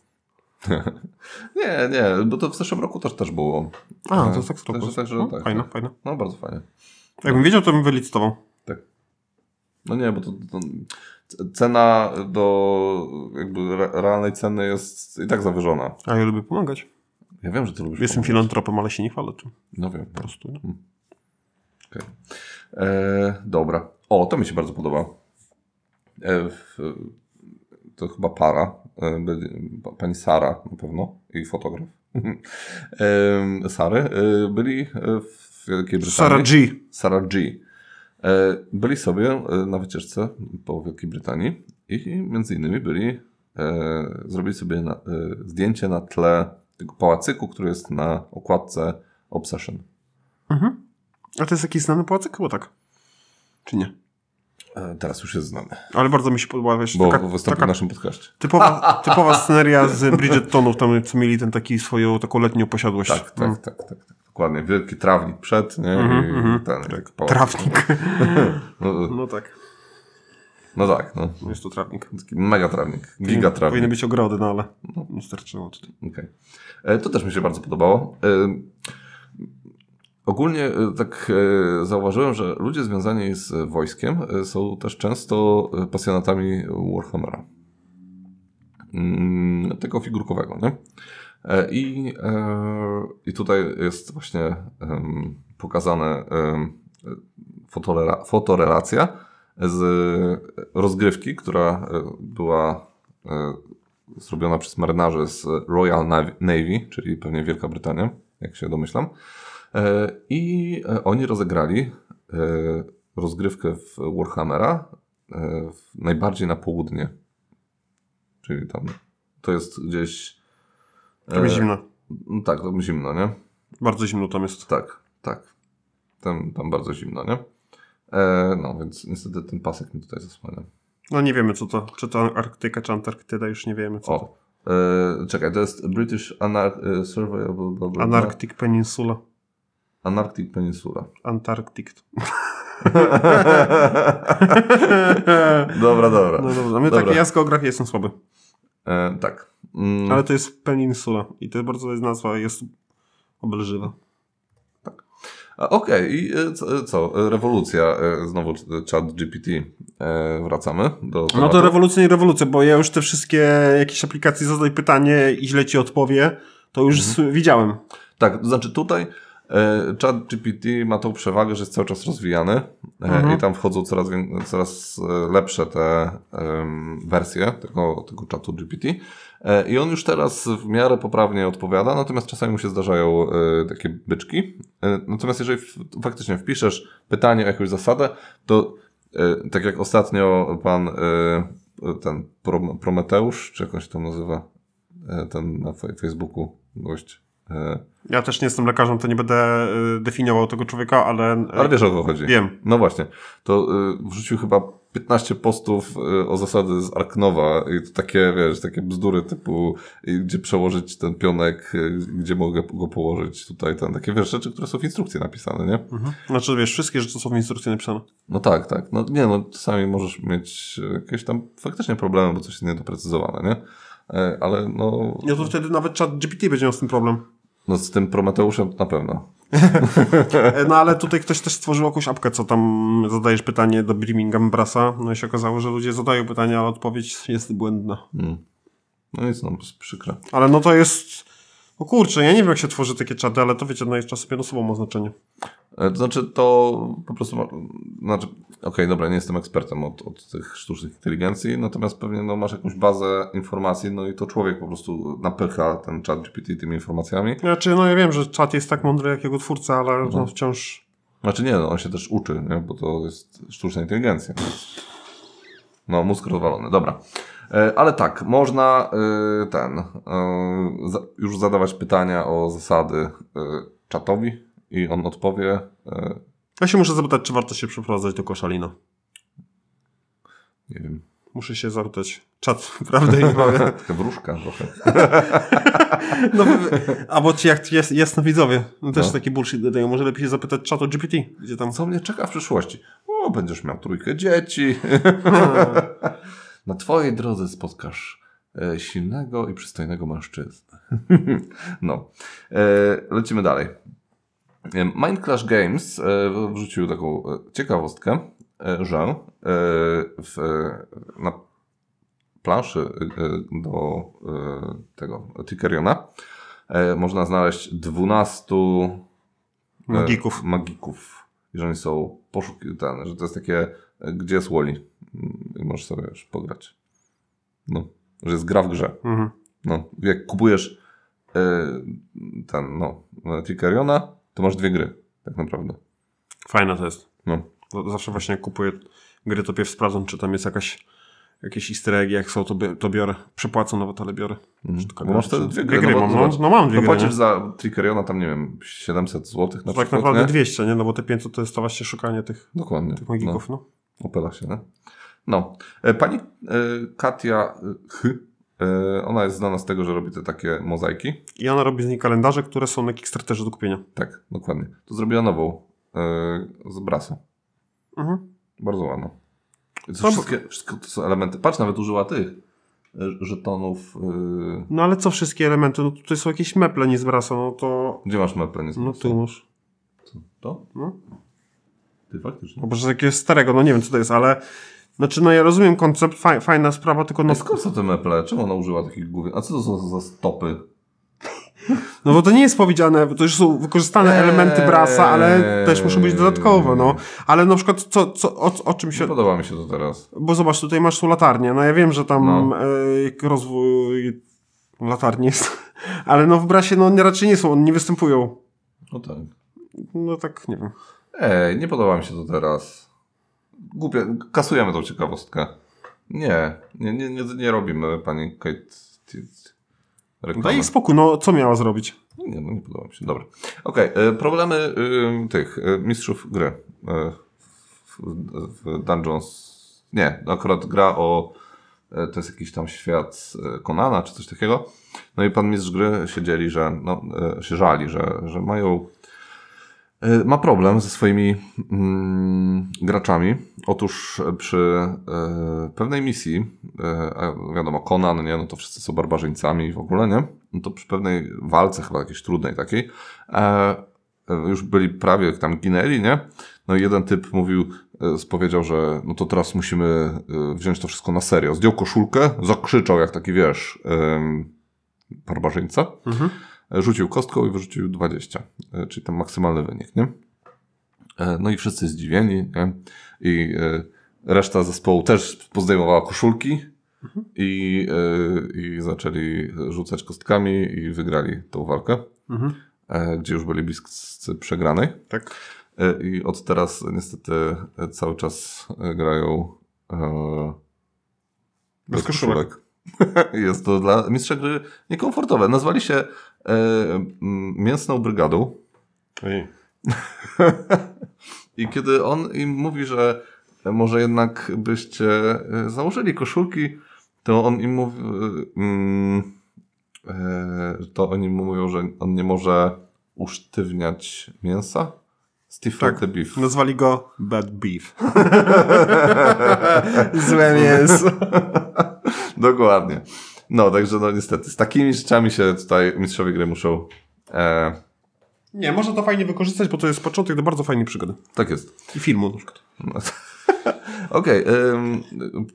Nie, nie, bo to w zeszłym roku też też było. A, to jest tak spoko. Także, także no, tak, fajne, tak. fajne. No bardzo fajnie. Jakbym wiedział, to bym wylicytował. Tak. No nie, bo to, to cena do jakby re- realnej ceny jest i tak zawyżona. A ja lubię pomagać. Ja wiem, że ty lubisz Jestem pomagać. filantropem, ale się nie chwalę tym. No wiem. Po prostu. No. Okej. E, dobra. O, to mi się bardzo podoba. E, w, to chyba para. E, pani Sara na pewno i fotograf. e, Sary e, byli e, w Wielkiej Brytanii. Sarah G. Sarah G. E, byli sobie e, na wycieczce po Wielkiej Brytanii i między innymi byli, e, zrobili sobie na, zdjęcie na tle tego pałacyku, który jest na okładce Obsession. Mhm. A to jest jakiś znany pałacyk? Chyba tak. Czy nie? Teraz już jest znany, Ale bardzo mi się podoba, wiesz, bo taka, wystąpił taka w naszym podcaście. typowa, typowa sceneria z Bridgertonów, tam co mieli ten taki swoją taką letnią posiadłość. Tak, tak, Mm. tak, tak, tak. Dokładnie. Wielki trawnik przed, nie? Mhm, I mhm. ten Tak. pałacyk. Trawnik. No, No tak, no tak, no. jest to trawnik. Mega trawnik. Giga trawnik. Powinny być ogrody, no ale nie starczyło tutaj. Okej. E, To też mi się bardzo podobało. E, Ogólnie e, tak e, zauważyłem, że ludzie związani z wojskiem e, są też często e, pasjonatami Warhammera. Mm, Tego figurkowego, nie? E, I, e, I tutaj jest właśnie pokazane fotorelacja z rozgrywki, która e, była zrobiona przez marynarzy z Royal Nav- Navy, czyli pewnie Wielka Brytania, jak się domyślam. I oni rozegrali rozgrywkę w Warhammera najbardziej na południe. Czyli tam to jest gdzieś. To jest e, zimno. no Tak, to zimno, nie? Bardzo zimno tam jest. Tak, tak. Tam, tam bardzo zimno, nie? E, no, więc niestety ten pasek mi tutaj zasłania. No nie wiemy co to, czy to Arktyka, czy Antarktyda, już nie wiemy co to. O, e, czekaj, to jest British Anar- e, Survey bla, bla, bla, Antarctic Peninsula. Antarctic Peninsula. Antarctic. dobra, dobra. No dobra, my Dobra. takie ja z geografii jestem słaby. E, tak. Mm, Ale to jest peninsula i to bardzo jest nazwa, jest obelżywa. a, Okej, i e, co, co? E, Rewolucja, e, znowu e, chat GPT. E, wracamy do No tematu. to rewolucja nie rewolucja, bo ja już te wszystkie jakieś aplikacje zadaj pytanie i źle ci odpowie, to już Mhm. widziałem. Tak, to znaczy tutaj e, chat GPT ma tą przewagę, że jest cały czas rozwijany e, Mhm. i tam wchodzą coraz, coraz e, lepsze te em, wersje tego, tego czatu GPT e, i on już teraz w miarę poprawnie odpowiada, natomiast czasami mu się zdarzają e, takie byczki. E, natomiast jeżeli faktycznie wpiszesz pytanie o jakąś zasadę, to e, tak jak ostatnio pan e, ten Prom- Prometeusz, czy jak on się tam nazywa, e, ten na Facebooku gość, e, Ja też nie jestem lekarzem, to nie będę definiował tego człowieka, ale, Ale wiesz o co chodzi. wiem. No właśnie. To wrzucił chyba 15 postów y, o zasady z Arknowa i to takie, wiesz, takie bzdury typu gdzie przełożyć ten pionek, y, gdzie mogę go położyć tutaj, ten, takie wiesz, rzeczy, które są w instrukcji napisane, nie? Mhm. Znaczy wiesz, wszystkie rzeczy są w instrukcji napisane. No tak, tak. No nie, no czasami możesz mieć y, jakieś tam faktycznie problemy, bo coś jest niedoprecyzowane, nie? E, Ale no, No to wtedy nawet chat GPT będzie miał z tym problem. no z tym Prometeuszem na pewno. No ale tutaj ktoś też stworzył jakąś apkę, co tam zadajesz pytanie do Birmingham Brasa, no i się okazało, że ludzie zadają pytania, ale odpowiedź jest błędna. Mm. No nic, no przykre. Ale no to jest... O kurczę, ja nie wiem jak się tworzy takie czaty, ale to wiecie, no jest czasem jednoosobą ma znaczenie. E, To znaczy, to po prostu. Ma, znaczy, okej, dobra, nie jestem ekspertem od, od tych sztucznych inteligencji, natomiast pewnie no, masz jakąś bazę informacji, no i to człowiek po prostu napycha ten chat GPT tymi informacjami. Znaczy, no ja wiem, że czat jest tak mądry jak jego twórca, ale no, No. wciąż... Znaczy nie, no, on się też uczy, nie? bo to jest sztuczna inteligencja. No, mózg rozwalony, dobra. E, Ale tak, można e, ten, e, już zadawać pytania o zasady czatowi i on odpowie. Ja się muszę zapytać, czy warto się przeprowadzać do Koszalina. Nie wiem, Muszę się zapytać. Czat, prawda? Taka wróżka trochę. No, albo ci jak jest, jest na widzowie. No też No. taki bullshit dodają. Może lepiej się zapytać czatu GPT, gdzie tam... Co mnie czeka w przyszłości? O, będziesz miał trójkę dzieci. Na twojej drodze spotkasz e, silnego i przystojnego mężczyznę. no. E, lecimy dalej. Mind Clash Games e, wrzucił taką e, ciekawostkę, e, że w, na planszy do tego Tickeriona można znaleźć 12 e, Magików. magików. I że oni są poszukiwane, że to jest takie, gdzie jest Wally. I możesz sobie już pograć. No, że jest gra w grze. Mhm. No, jak kupujesz ten, no, Tickeriona, to masz dwie gry, tak naprawdę. Fajne to jest. No. Zawsze właśnie kupuję gry, to pierw sprawdzam, czy tam jest jakaś jakieś easter eggi, jak są, to, to biorę. Przepłacę nawet, ale biorę. Mhm. Bo masz gra, wtedy czy- dwie dwie gry. gry no, mam, no, no mam dwie no gry, płacisz za Tickeriona tam, nie wiem, 700 zł na To przykład, tak naprawdę nie? 200, nie? No bo te 500 to jest to właśnie szukanie tych, Dokładnie. tych magików, no. No, opela się, nie? No. E, Pani e, Katia e, e, ona jest znana z tego, że robi te takie mozaiki. I ona robi z niej kalendarze, które są na Kickstarterze do kupienia. Tak, dokładnie. To zrobiła nową e, z brasu. Mhm. Bardzo ładno. No wszystkie, wszystko to są elementy. Patrz, nawet użyła tych e, żetonów. e, No ale co wszystkie elementy? No tutaj są jakieś meple nie z brasa, no to... Gdzie masz meple? Nie No tu masz. To? No. Ty faktycznie. No bo że starego, no nie wiem co to jest, ale... Znaczy no ja rozumiem koncept, faj, fajna sprawa, tylko No skąd są te meple? Czemu ona użyła takich głównych? A co to są za stopy? No bo to nie jest powiedziane, bo to już są wykorzystane Eee. elementy brasa, ale też muszą być dodatkowe, no. Ale na przykład co, co, o, o czym Nie się... podoba mi się to teraz. Bo zobacz, tutaj masz tu latarnię. No ja wiem, że tam No. e, rozwój latarni jest, ale no w brasie no nie- raczej nie są, one nie występują. No tak. No tak, nie wiem. Ej, nie podoba mi się to teraz. Głupie, kasujemy tą ciekawostkę. Nie, nie, nie, nie, nie robimy pani Kate reklamy. Daj jej spokój, no co miała zrobić? Nie, no nie podoba mi się. Dobra. Okej, e, problemy y, tych y, mistrzów gry y, w, w Dungeons. Nie, akurat gra o. To jest jakiś tam świat Konana czy coś takiego. No i pan mistrz gry się dzieli, że no, się żali, że, że mają. E, Ma problem ze swoimi mm, graczami. Otóż e, przy e, pewnej misji, a wiadomo, Conan, nie, no to wszyscy są barbarzyńcami w ogóle, nie? No to przy pewnej walce, chyba jakiejś trudnej takiej, e, już byli prawie tam ginęli, nie? No i jeden typ mówił, powiedział, że no to teraz musimy wziąć to wszystko na serio. Zdjął koszulkę, zakrzyczał jak taki, wiesz, barbarzyńca, Mhm. Rzucił kostką i wyrzucił 20, e, czyli ten maksymalny wynik, nie? E, No i wszyscy zdziwieni, nie? I e, reszta zespołu też pozdejmowała koszulki i, i zaczęli rzucać kostkami i wygrali tą walkę, Mhm. gdzie już byli bliscy przegranej. Tak. I od teraz niestety cały czas grają e, Bez koszulek. Jest to dla mistrza gry niekomfortowe. Nazwali się e, Mięsną Brygadą. Ej. I kiedy on im mówi, że może jednak byście e, założyli koszulki, to on im mówi, e, mm, e, to oni mu mówią, że on nie może usztywniać mięsa. Stifle Tak. the beef. Nazwali go Bad Beef. Złe mięso. Dokładnie. No, także no niestety, z takimi rzeczami się tutaj mistrzowie gry muszą... E, Nie, można to fajnie wykorzystać, bo to jest początek do bardzo fajnej przygody. tak jest. I filmu na przykład. No. Okej, ym,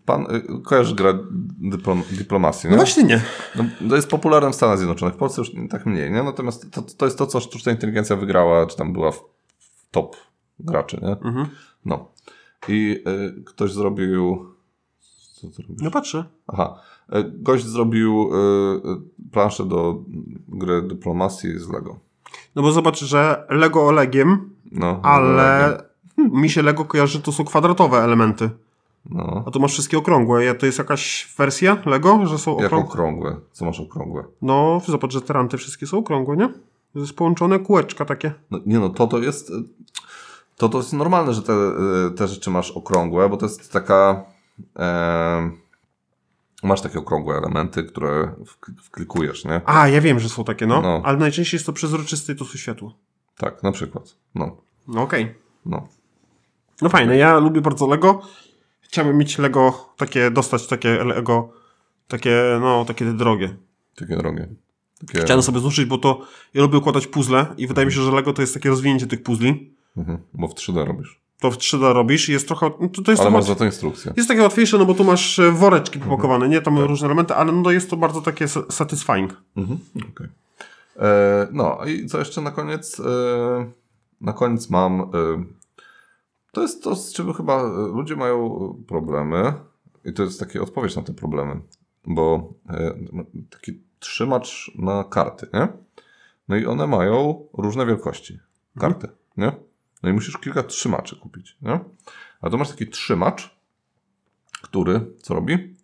pan y, kojarzy grę dyplom, dyplomacji, No nie? właśnie nie. No, to jest popularne w Stanach Zjednoczonych, w Polsce już tak mniej, nie? Natomiast to, to jest to, co sztuczna inteligencja wygrała, czy tam była w, w top graczy, nie? Mhm. No. I y, ktoś zrobił... Co? No patrzę. Aha. Y, Gość zrobił y, planszę do gry dyplomacji z Lego. No bo zobacz, że Lego Olegiem, No, ale mi się Lego kojarzy, to są kwadratowe elementy. No. A tu masz wszystkie okrągłe. To jest jakaś wersja Lego, że są Jak okrągłe? okrągłe? Co masz okrągłe? No, zobacz, że te ranty wszystkie są okrągłe, nie? To jest połączone kółeczka takie. No, nie no, to to jest. To to jest normalne, że te, te rzeczy masz okrągłe, bo to jest taka. Masz takie okrągłe elementy, które wk- wklikujesz, nie? A, ja wiem, że są takie, no. No. Ale najczęściej jest to przezroczyste i to są światło. Tak, na przykład. No, No okej. no. No fajne, ja lubię bardzo Lego. Chciałbym mieć Lego, takie, dostać takie Lego, takie, no, takie drogie. Takie drogie. Takie, Chciałem sobie złożyć, bo to ja lubię układać puzzle i wydaje mi się, że Lego to jest takie rozwinięcie tych puzli. mhm, bo w 3D robisz. To w 3D robisz i jest trochę, no to, to jest Ale masz za to instrukcję. Jest takie łatwiejsze, no bo tu masz e, woreczki popakowane, nie? Tam różne elementy, ale no jest to bardzo takie sa- satisfying. Mhm, okej. E, No i co jeszcze na koniec? E, Na koniec mam. e, To jest to, z czym chyba e, ludzie mają problemy. I to jest taka odpowiedź na te problemy. Bo e, taki trzymacz na karty, nie? No i one mają różne wielkości. Karty, nie? No i musisz kilka trzymaczy kupić, nie? A tu masz taki trzymacz, który co robi?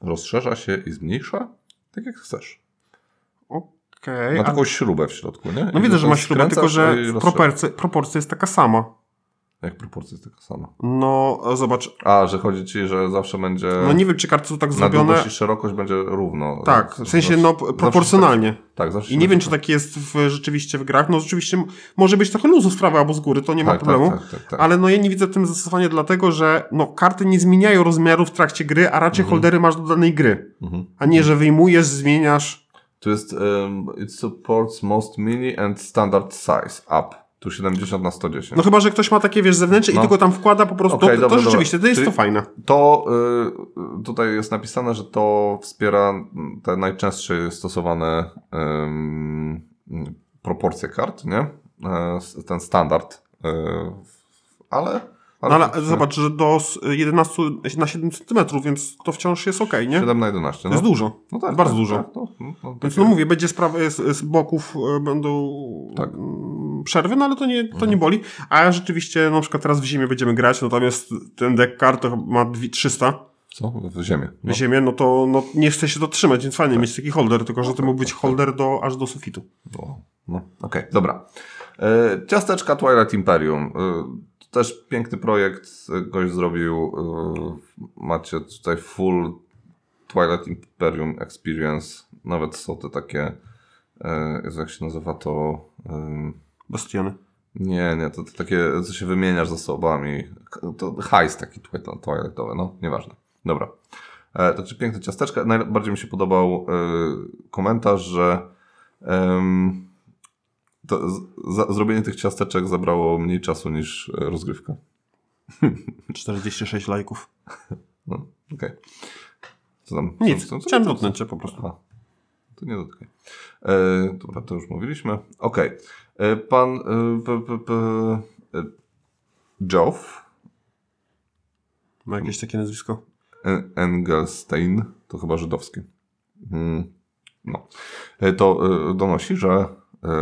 Rozszerza się i zmniejsza, tak jak chcesz. Okej. Ma a- taką śrubę w środku, nie? No I widzę, że to ma śrubę, tylko że w proporcji, proporcja jest taka sama. Jak proporcja jest taka sama. No, zobacz, A, że chodzi ci, że zawsze będzie... no nie wiem, czy karty są tak na zrobione. długość i szerokość będzie równo. Tak, w sensie, no, Zawsze- proporcjonalnie. Tak, zawsze I nie wiem, czy tak jest w, rzeczywiście w grach. No rzeczywiście może być trochę luzu sprawy albo z góry, to nie ma tak, problemu. Tak, tak, tak, tak. Ale no ja nie widzę w tym zastosowania dlatego, że no, karty nie zmieniają rozmiaru w trakcie gry, a raczej holdery masz do danej gry. Mhm. A nie, że wyjmujesz, zmieniasz. Tu jest um, it supports most mini and standard size up. Tu 70 na 110. No chyba, że ktoś ma takie, wiesz, zewnętrzne No. i tylko tam wkłada po prostu. Okej, to, dobra, to rzeczywiście, dobra. to jest Czyli- to fajne. To y, tutaj jest napisane, że to wspiera te najczęstsze stosowane mm, proporcje kart, nie? E, s- ten standard. Y, ale. No, ale zobacz, że do s- 11 na 7 cm, więc to wciąż jest ok, nie? 7 na 11. To No, jest dużo. no tak, bardzo tak, dużo. Tak, no, no, no, Więc no mówię, będzie sprawa, z, z boków e, będą Tak. mm, przerwy, no ale to nie, to nie boli. A rzeczywiście na przykład teraz w zimie będziemy grać, natomiast ten deck kart to ma dwie- 300 Co? W ziemię. w No. ziemię, no to no, nie chce się to trzymać, więc fajnie mieć taki holder, tylko że to mógł być holder do, aż do sufitu. No, no. okej, dobra. E, ciasteczka Twilight Imperium. E, to też piękny projekt. Gość zrobił. E, macie tutaj full Twilight Imperium Experience. Nawet są te takie. E, jak się nazywa to? Bastiony. nie, nie, to, to takie, co się wymieniasz zasobami. K- To hajs taki Twilightowy, no, nieważne. Dobra. E, to czy piękne ciasteczka. Najbardziej mi się podobał e, komentarz, że to za, zrobienie tych ciasteczek zabrało mniej czasu niż e, rozgrywka. 46 lajków. No, okej. Co tam? Nic, co, co, chciałem dotknąć cię po prostu. Aha. To nie dotykaj. E, dobra, to już mówiliśmy. Okej. E, Pan e, p, p, p, e, Joff Ma jakieś takie nazwisko? En- Engelstein, to chyba żydowskie. Mm, No. To donosi, że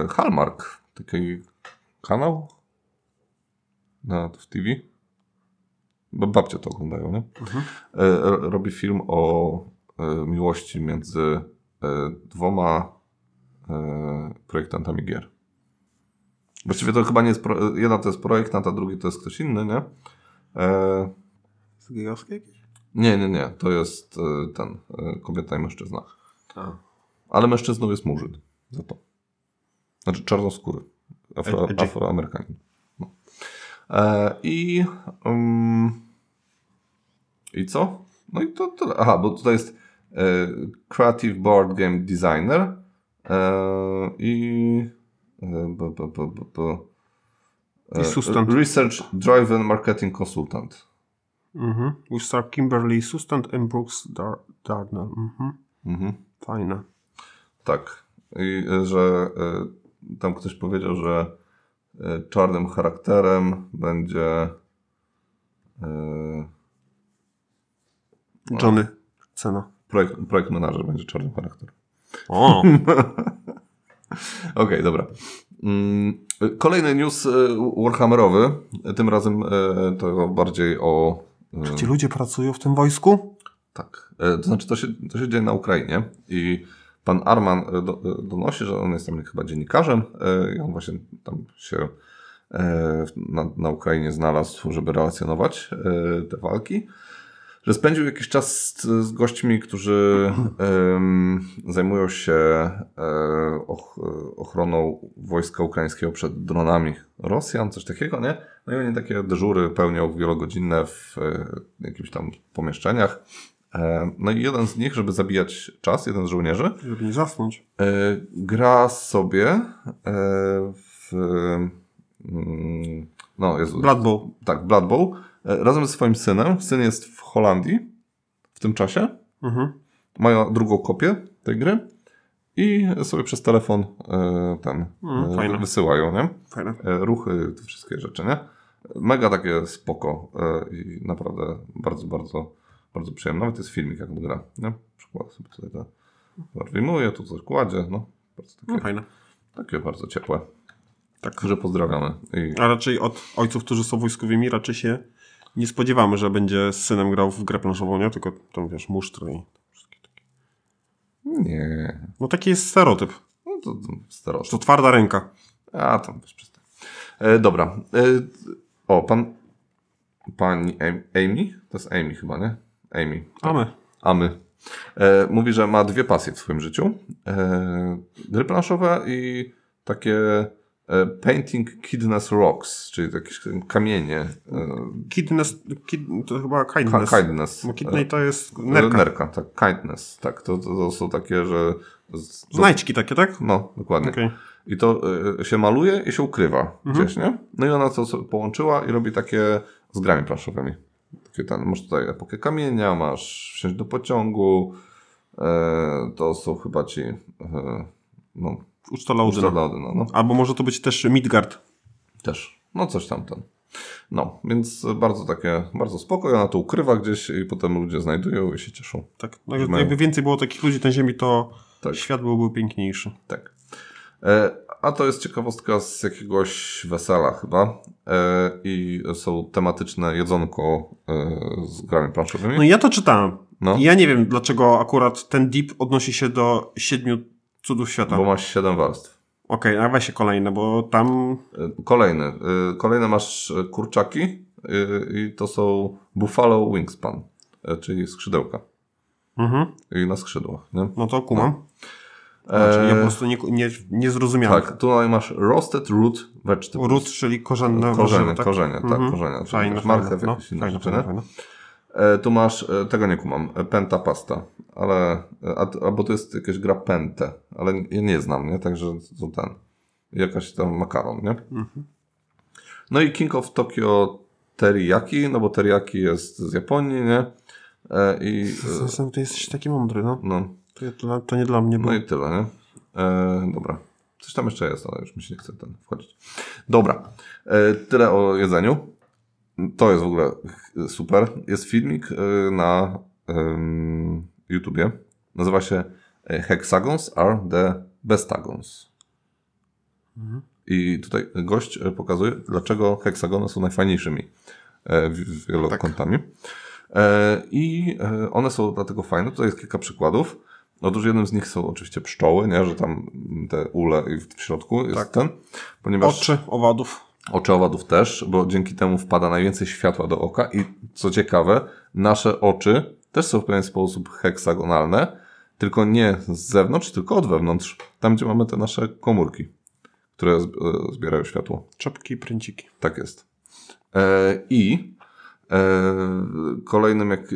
Hallmark, taki kanał na, w TV, bo babcie to oglądają, nie? Mhm. E, Robi film o e, miłości między e, dwoma e, projektantami gier. Właściwie to chyba nie jest, pro, jedna to jest projektant, a drugi to jest ktoś inny, nie? E, Jest gejowskie jakieś? nie, nie, nie. To jest e, ten, e, kobieta i mężczyzna. A. Ale mężczyzną jest murzyn za to. Znaczy czarnoskóry. Afro, Edgy. Afroamerykanin. No. E, I um, i co? No i to tyle. Aha, bo tutaj jest e, Creative Board Game Designer e, i e, b, b, b, b, e, I Sustant. Research Driven Marketing Consultant. Mhm. With Star Kimberly Sustant and Brooks Dar Darnell. Mhm. Mhm. Fajne. Tak. I e, że e, tam ktoś powiedział, że e, czarnym charakterem będzie e, Johnny. Cena. projekt, projekt manager będzie czarnym charakterem. O! Okej, dobra. Mm, Kolejny news e, Warhammerowy. Tym razem to bardziej o. e, Ci ludzie pracują w tym wojsku? Tak. To znaczy, to się, to się dzieje na Ukrainie i pan Arman e, e, donosi, że on jest tam chyba dziennikarzem e, i on właśnie tam się na, na Ukrainie znalazł, żeby relacjonować te walki. Że spędził jakiś czas z, z gośćmi, którzy zajmują się och, ochroną wojska ukraińskiego przed dronami Rosjan, coś takiego, nie? No i oni takie dyżury pełnią wielogodzinne w e, jakichś tam pomieszczeniach. E, No i jeden z nich, żeby zabijać czas, jeden z żołnierzy, Żeby nie zasnąć. e, gra sobie e, w, mm, No, Jezu. Blood Bowl. Tak, Blood Bowl. Razem ze swoim synem. Syn jest w Holandii w tym czasie. Mhm. Mają drugą kopię tej gry i sobie przez telefon ten Mm, fajne. wysyłają, nie? Fajne. Ruchy, te wszystkie rzeczy, nie? Mega takie spoko i naprawdę bardzo, bardzo, bardzo przyjemne. Nawet jest filmik, jak on gra, nie? Przykład sobie tutaj to wyjmuje, tu coś kładzie, no. Bardzo takie, No, fajne. takie bardzo ciepłe. Tak. Że pozdrawiamy. I, A raczej od ojców, którzy są wojskowymi, raczej się nie spodziewamy, że będzie z synem grał w grę planszową, nie? Tylko tam, wiesz, musztry i wszystkie takie. nie, No taki jest stereotyp. no to, to starość. To twarda ręka. A, tam też przestań. E, dobra. E, o, pan, pani Am- Amy? To jest Amy chyba, nie? Amy. A my. Amy. E, mówi, że ma dwie pasje w swoim życiu. E, gry planszowe i takie e, painting kidness rocks, czyli jakieś kamienie. E, Kidness, kid, to chyba ka- kindness. kindness. Bo kidney to jest E, nerka. nerka, tak. Kindness, tak. To, to, to są takie, że... z- Znajdźki takie, tak? No, dokładnie. Okej. I to y, się maluje i się ukrywa Mhm. gdzieś, nie? No i ona to połączyła i robi takie z grami planszowymi. Takie ten, masz tutaj epokę kamienia, masz wsiąść do pociągu. E, to są chyba ci e, no, Uczta Laudyna. Lody, no, no. Albo może to być też Midgard. Też. No coś tam ten. No, więc bardzo takie, bardzo spoko. Ona to ukrywa gdzieś i potem ludzie znajdują i się cieszą. Tak. No, jakby więcej było takich ludzi na ziemi, to Tak. świat byłby piękniejszy. Tak. E, a to jest ciekawostka z jakiegoś wesela chyba. E, I są tematyczne jedzonko e, z grami planszowymi. No ja to czytałem. No. Ja nie wiem, dlaczego akurat ten dip odnosi się do siedmiu cudów świata. Bo Okej, masz 7 warstw. a weź się kolejne, bo tam... E, Kolejny. E, Kolejne masz kurczaki i to są Buffalo Wingspan, czyli skrzydełka. Mhm. I na skrzydłach. Nie? No to kumam. Znaczy, ja po prostu nie, nie, nie zrozumiałem. Tak, tutaj masz roasted root vegetables. Ród, czyli korzenne Korzenie, warzywa, tak? korzenie, tak, Mhm. korzenie. Czyli Fajne, masz fajne. No, fajne, rzeczy, fajne. E, tu masz, e, tego nie kumam, e, penta pasta, ale, e, a, albo to jest jakaś gra pente, ale ja nie znam, nie? Także to ten, jakaś tam makaron, nie? Mhm. No i King of Tokyo teriyaki, no bo teriyaki jest z Japonii, nie? E, I, e, Zastanawiam, Ty jesteś taki mądry, no. no, To, to, to nie dla mnie było. no i tyle, nie? E, dobra. Coś tam jeszcze jest, ale już mi się nie chce ten wchodzić. Dobra. E, tyle o jedzeniu. To jest w ogóle super. Jest filmik e, na em, YouTubie. Nazywa się e, Hexagons are the bestagons. I tutaj gość e, pokazuje, dlaczego heksagony są najfajniejszymi wi- wielokątami. E, I one są dlatego fajne. Tutaj jest kilka przykładów. Otóż jednym z nich są oczywiście pszczoły, nie? że tam te ule w środku jest Tak. ten. Ponieważ Oczy owadów. oczy owadów też, bo dzięki temu wpada najwięcej światła do oka i co ciekawe, nasze oczy też są w pewien sposób heksagonalne, tylko nie z zewnątrz, tylko od wewnątrz. Tam, gdzie mamy te nasze komórki, które e, zbierają światło. Czapki pręciki. Tak jest. E, I e, kolejnym, jak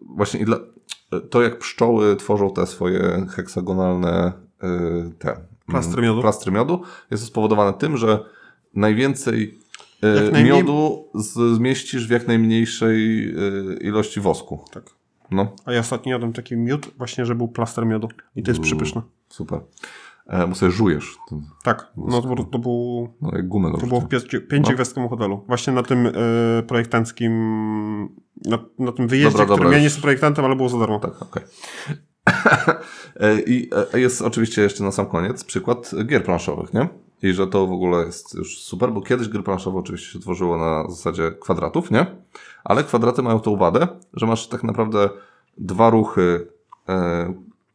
właśnie i dla, to, jak pszczoły tworzą te swoje heksagonalne e, te mm, Plastry miodu. plastry miodu, jest to spowodowane tym, że najwięcej najmniej- miodu zmieścisz w jak najmniejszej e, ilości wosku. Tak. No, A ja ostatnio jadłem taki miód, właśnie, że był plaster miodu. I to jest przepyszne. super. E, bo sobie żujesz. Ten, Tak. No to, to, był, no, jak gumę to było w pięciogwiazdkowym hotelu. Właśnie na tym e, projektanckim, na, na tym wyjeździe, Dobra, dobra, ja nie jestem projektantem, ale było za darmo. Tak, okej. E, I jest oczywiście jeszcze na sam koniec przykład gier planszowych, nie? I że to w ogóle jest już super, bo kiedyś gry planszowe oczywiście się tworzyło na zasadzie kwadratów, nie? Ale kwadraty mają tą wadę, że masz tak naprawdę dwa ruchy,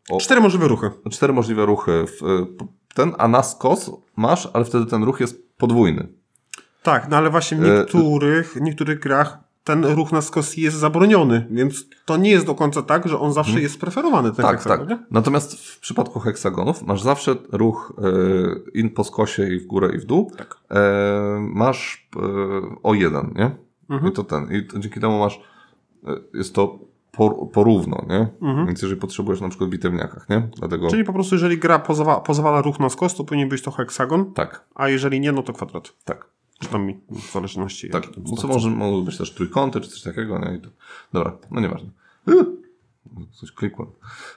o, Cztery możliwe ruchy. cztery możliwe ruchy e, ten, a na skos masz, ale wtedy ten ruch jest podwójny. Tak, no ale właśnie w E, niektórych, w niektórych grach ten ruch na skos jest zabroniony, więc to nie jest do końca tak, że on zawsze jest preferowany. Ten Tak, heksagon, tak. nie? Natomiast w przypadku heksagonów masz zawsze ruch e, in po skosie i w górę i w dół. Tak. E, masz e, o jeden, nie? Mhm. I to ten. I to, dzięki temu masz, e, jest to por, porówno, nie? Więc jeżeli potrzebujesz na przykład w bitewniakach, nie? Dlatego, Mhm. Czyli po prostu jeżeli gra pozwala, pozwala ruch na skos, to powinien być to heksagon, tak, a jeżeli nie, no to kwadrat. tak. Czy tam w zależności. Tak, no co może, mogły być też trójkąty, czy coś takiego, nie? Dobra, no nieważne. Coś klikłem.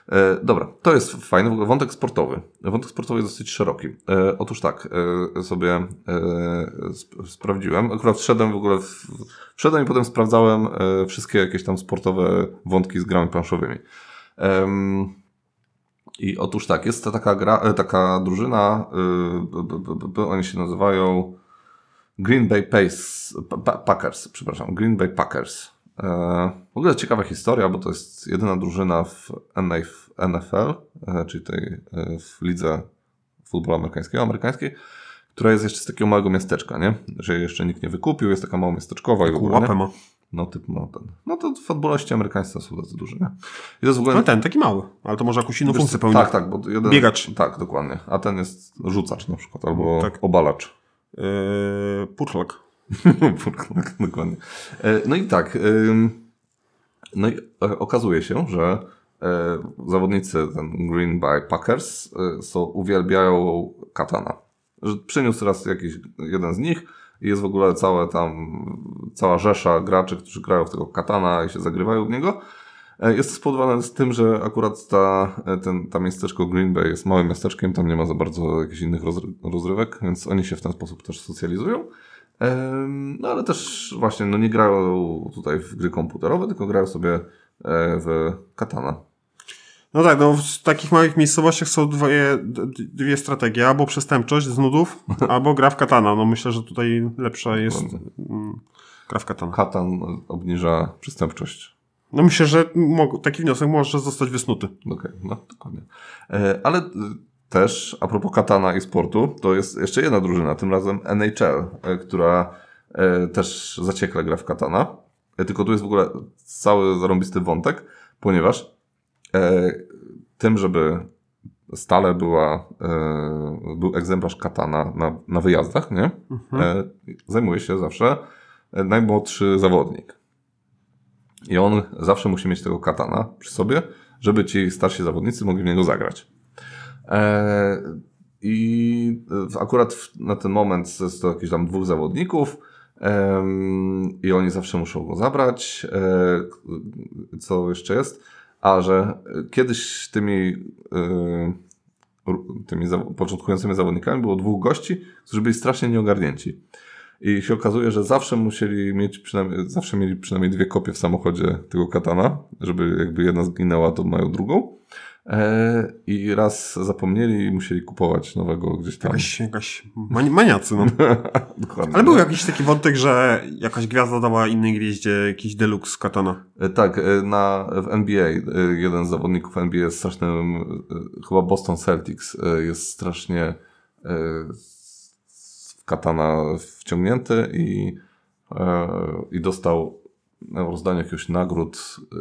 E, dobra, to jest fajny wątek sportowy. Wątek sportowy jest dosyć szeroki. E, otóż tak, e, sobie e, sp- sprawdziłem. Akurat wszedłem w ogóle, w, wszedłem i potem sprawdzałem e, wszystkie jakieś tam sportowe wątki z grami planszowymi. I otóż tak, jest to taka gra, e, taka drużyna, oni się nazywają Green Bay Pace, pa, pa, Packers, przepraszam, Green Bay Packers. E, w ogóle ciekawa historia, bo to jest jedyna drużyna w NF NFL, e, czyli tej e, w lidze futbolu amerykańskiego, amerykańskiej, która jest jeszcze z takiego małego miasteczka, nie? Że jeszcze nikt nie wykupił, jest taka mało miasteczkowa i Łapę ma. No typ ma ten. No to futboliści amerykańscy są tacy duży, nie? I to jest w ogóle... No ten, taki mały, ale to może jakąś inną Wiesz, funkcję pełni. Tak, tak, bo jeden, Biegacz. Tak, dokładnie. A ten jest rzucacz na przykład, albo Tak. obalacz. Yy, Purchlak. Tak, dokładnie. E, No i tak. No i e, okazuje się, że e, zawodnicy ten Green Bay Packers są, uwielbiają katana. Że przyniósł raz jakiś jeden z nich i jest w ogóle całe tam, cała rzesza graczy, którzy grają w tego katana i się zagrywają w niego. Jest to spowodowane z tym, że akurat ta, ten, ta miasteczko Green Bay jest małym miasteczkiem, tam nie ma za bardzo jakichś innych rozry- rozrywek, więc oni się w ten sposób też socjalizują. No ale też właśnie no, nie grają tutaj w gry komputerowe, tylko grają sobie e, w katana. No tak, no w takich małych miejscowościach są dwie, dwie strategie. Albo przestępczość z nudów, albo gra w katana. No myślę, że tutaj lepsza jest mm, gra w katana. Katan obniża przestępczość. No myślę, że taki wniosek może zostać wysnuty. Okej, no dokładnie. E, ale y, też a propos katana i sportu, to jest jeszcze jedna drużyna, tym razem NHL, e, która e, też zaciekle gra w katana. E, tylko tu jest w ogóle cały zarąbisty wątek, ponieważ tym, żeby stale była, był egzemplarz katana na, na wyjazdach, nie? E, zajmuje się zawsze najmłodszy zawodnik. I on zawsze musi mieć tego katana przy sobie, żeby ci starsi zawodnicy mogli w niego zagrać. E, I akurat na ten moment jest to jakieś tam dwóch zawodników i oni zawsze muszą go zabrać. E, co jeszcze jest? A że kiedyś tymi, e, tymi początkującymi zawodnikami było dwóch gości, którzy byli strasznie nieogarnięci. I się okazuje, że zawsze musieli mieć przynajmniej, zawsze mieli przynajmniej dwie kopie w samochodzie tego katana, żeby jakby jedna zginęła, to mają drugą. E, I raz zapomnieli i musieli kupować nowego gdzieś tam. Jakaś, jakaś mani- maniacy, no. Dokładnie. Ale był jakiś taki wątek, że jakaś gwiazda dała innej gwieździe jakiś deluxe katana. E, Tak, e, na, w NBA jeden z zawodników NBA jest strasznym, chyba Boston Celtics jest strasznie w katana wciągnięty i, i dostał na rozdaniu jakiegoś nagród e,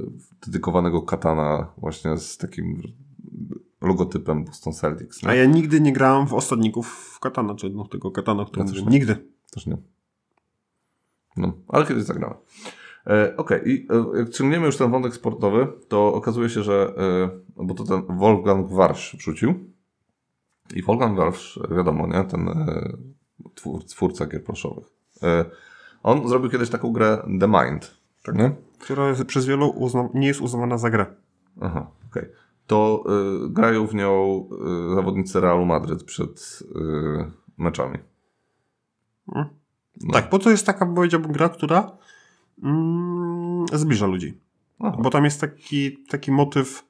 dedykowanego katana właśnie z takim logotypem Boston Celtics. nie? A ja nigdy nie grałem w osadników katana, czy no, tego katana, który Ja mówię. Nigdy. Też nie. No, ale kiedyś zagrałem. E, Okej, i e, jak ciągniemy już ten wątek sportowy, to okazuje się, że, e, bo to ten Wolfgang Warsz wrzucił. I Wolfgang Warsz, wiadomo, nie, ten e, twór, twórca gier planszowych. E, on zrobił kiedyś taką grę The Mind, tak nie? Która jest przez wielu uzna- nie jest uznawana za grę. Aha, okej. To e, grają w nią e, zawodnicy Realu Madryt przed e, meczami. No. Tak, po to jest taka, powiedziałbym, gra, która mm, zbliża ludzi. Aha. Bo tam jest taki, taki motyw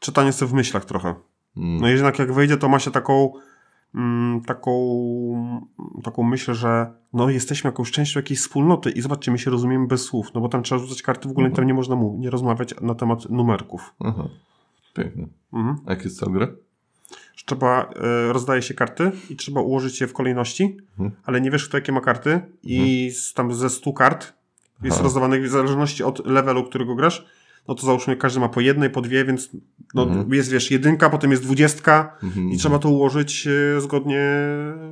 czytania sobie w myślach trochę. Mm. No jednak jak wejdzie, to ma się taką mm, taką, taką myśl, że no jesteśmy jakąś częścią jakiejś wspólnoty i zobaczcie, my się rozumiemy bez słów, no bo tam trzeba rzucać karty, w ogóle tam nie można mu, nie rozmawiać na temat numerków. Aha. Pięknie. Mhm. A jaki jest cel gry? Trzeba, e, rozdaje się karty i trzeba ułożyć je w kolejności, Mhm. ale nie wiesz, kto jakie ma karty i z, tam ze 100 kart jest Aha. rozdawanych w zależności od levelu, którego grasz, no to załóżmy każdy ma po jednej, po dwie, więc no, Mhm. jest wiesz jedynka, potem jest dwudziestka Mhm. i trzeba to ułożyć e, zgodnie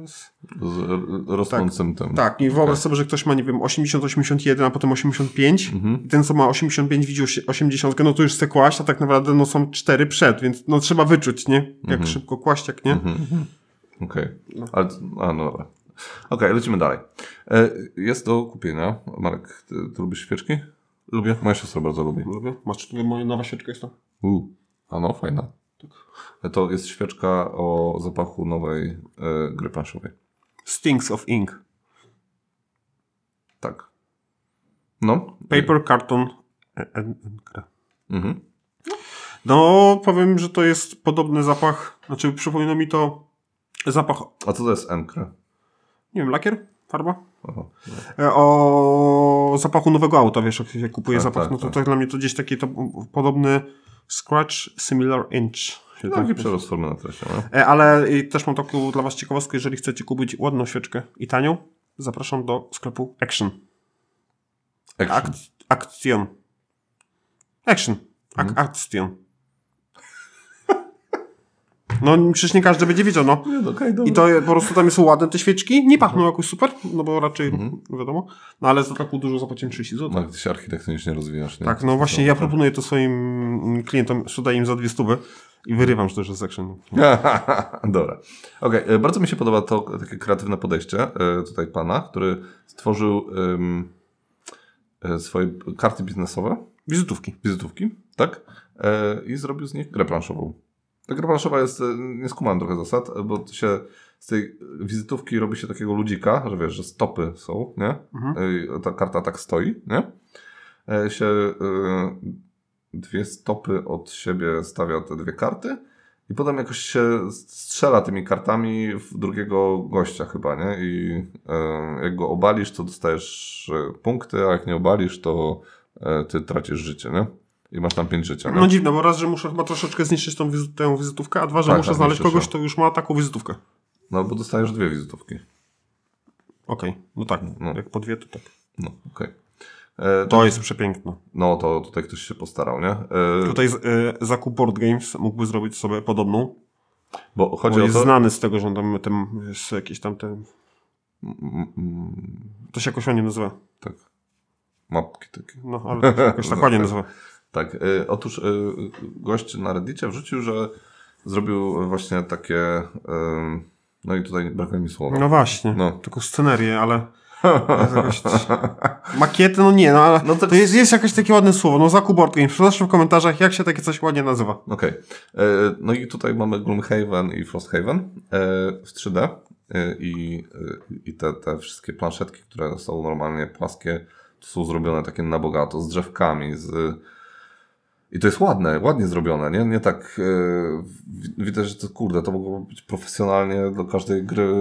z... Z rosnącym tym. Tak, i wyobraź sobie, że ktoś ma, nie wiem, 80, 81, a potem 85 Mhm. i ten, co ma 85 widzi osi- 80, no to już chce kłaść, a tak naprawdę no są cztery przed, więc no trzeba wyczuć, nie? Jak Mhm. szybko kłaść, jak nie? Mhm. mhm. Okej. Ale, a no dobra. Okej, lecimy dalej. E, Jest do kupienia. Marek, ty, ty lubisz świeczki? Lubię. Moja siostra bardzo lubi. Lubię. Masz tu moja nowa świeczka jest to? U, a no, fajna. Tak. To jest świeczka o zapachu nowej e, gry planszowej. Stings of Ink. Tak. No. Paper, karton, e- e- gra. Mhm. No, powiem, że to jest podobny zapach. Znaczy, przypomina mi to zapach, A co to jest Encre? nie wiem, lakier? Farba? E, O zapachu nowego auta, wiesz, jak się kupuje Tak, zapach, tak, no to, tak. to dla mnie to gdzieś taki to podobny scratch similar inch. No, tak- Taki przerost formy na treścią, no. E, Ale i też mam taką dla Was ciekawostkę, jeżeli chcecie kupić ładną świeczkę i tanią, zapraszam do sklepu Action. Action. Ak Action. Action. Ak Mhm. Action. No przecież nie każdy będzie wiedział, no. Nie, no, okej, I to po prostu tam są ładne te świeczki, nie pachną jakoś super, no bo raczej Mhm. wiadomo, no ale za taką dużo zapłaciłem 30 zł. No, gdy się architektonicznie rozwijasz, nie? Tak, no właśnie ja proponuję to swoim klientom, sprzedaję im za dwie stówy i wyrywam, że to jest Action. Dobra. Okej, e, bardzo mi się podoba to takie kreatywne podejście e, tutaj pana, który stworzył e, swoje karty biznesowe, Wizytówki. wizytówki, tak? E, I zrobił z nich grę planszową. Ta gra planszowa jest, nie skumałem trochę zasad, bo się z tej wizytówki robi się takiego ludzika, że wiesz, że stopy są, nie? Mhm. E, Ta karta tak stoi, nie? E, Się e, dwie stopy od siebie stawia te dwie karty i potem jakoś się strzela tymi kartami w drugiego gościa chyba, nie? I jak go obalisz, to dostajesz punkty, a jak nie obalisz, to ty tracisz życie, nie? I masz tam pięć życia, nie? No dziwne, bo raz, że muszę chyba troszeczkę zniszczyć tą, wizy tę wizytówkę, a dwa, że Tak, muszę tak, znaleźć kogoś, ją. kto już ma taką wizytówkę. No bo dostajesz dwie wizytówki. Okej, no tak, No. jak po dwie to tak. No, okej. E, To jest przepiękne. No to tutaj ktoś się postarał, nie? E, Tutaj y, zakup Board Games mógłby zrobić sobie podobną, bo chodzi bo o jest to... znany z tego, że on tam, tam jest jakieś tam te... Mm, mm, To się jakoś ładnie nazywa. tak. Mapki takie. No, ale to się jakoś tak ładnie nazywa. Tak, y, otóż y, gość na Reddicie wrzucił, że zrobił właśnie takie. No i tutaj brakuje mi słowa. No właśnie, No. tylko scenerię, ale... Makiety, no nie, no ale No to- to jest, jest jakieś takie ładne słowo. No zakup Board Games. Proszę w komentarzach, jak się takie coś ładnie nazywa. Okej. Y, No i tutaj mamy Gloomhaven i Frosthaven y, w 3D. y, I, i te, te wszystkie planszetki, które są normalnie płaskie, to są zrobione takie na bogato, z drzewkami, z. I to jest ładne, ładnie zrobione, nie? Nie tak. Yy, widać, że to kurde, to mogło być profesjonalnie do każdej gry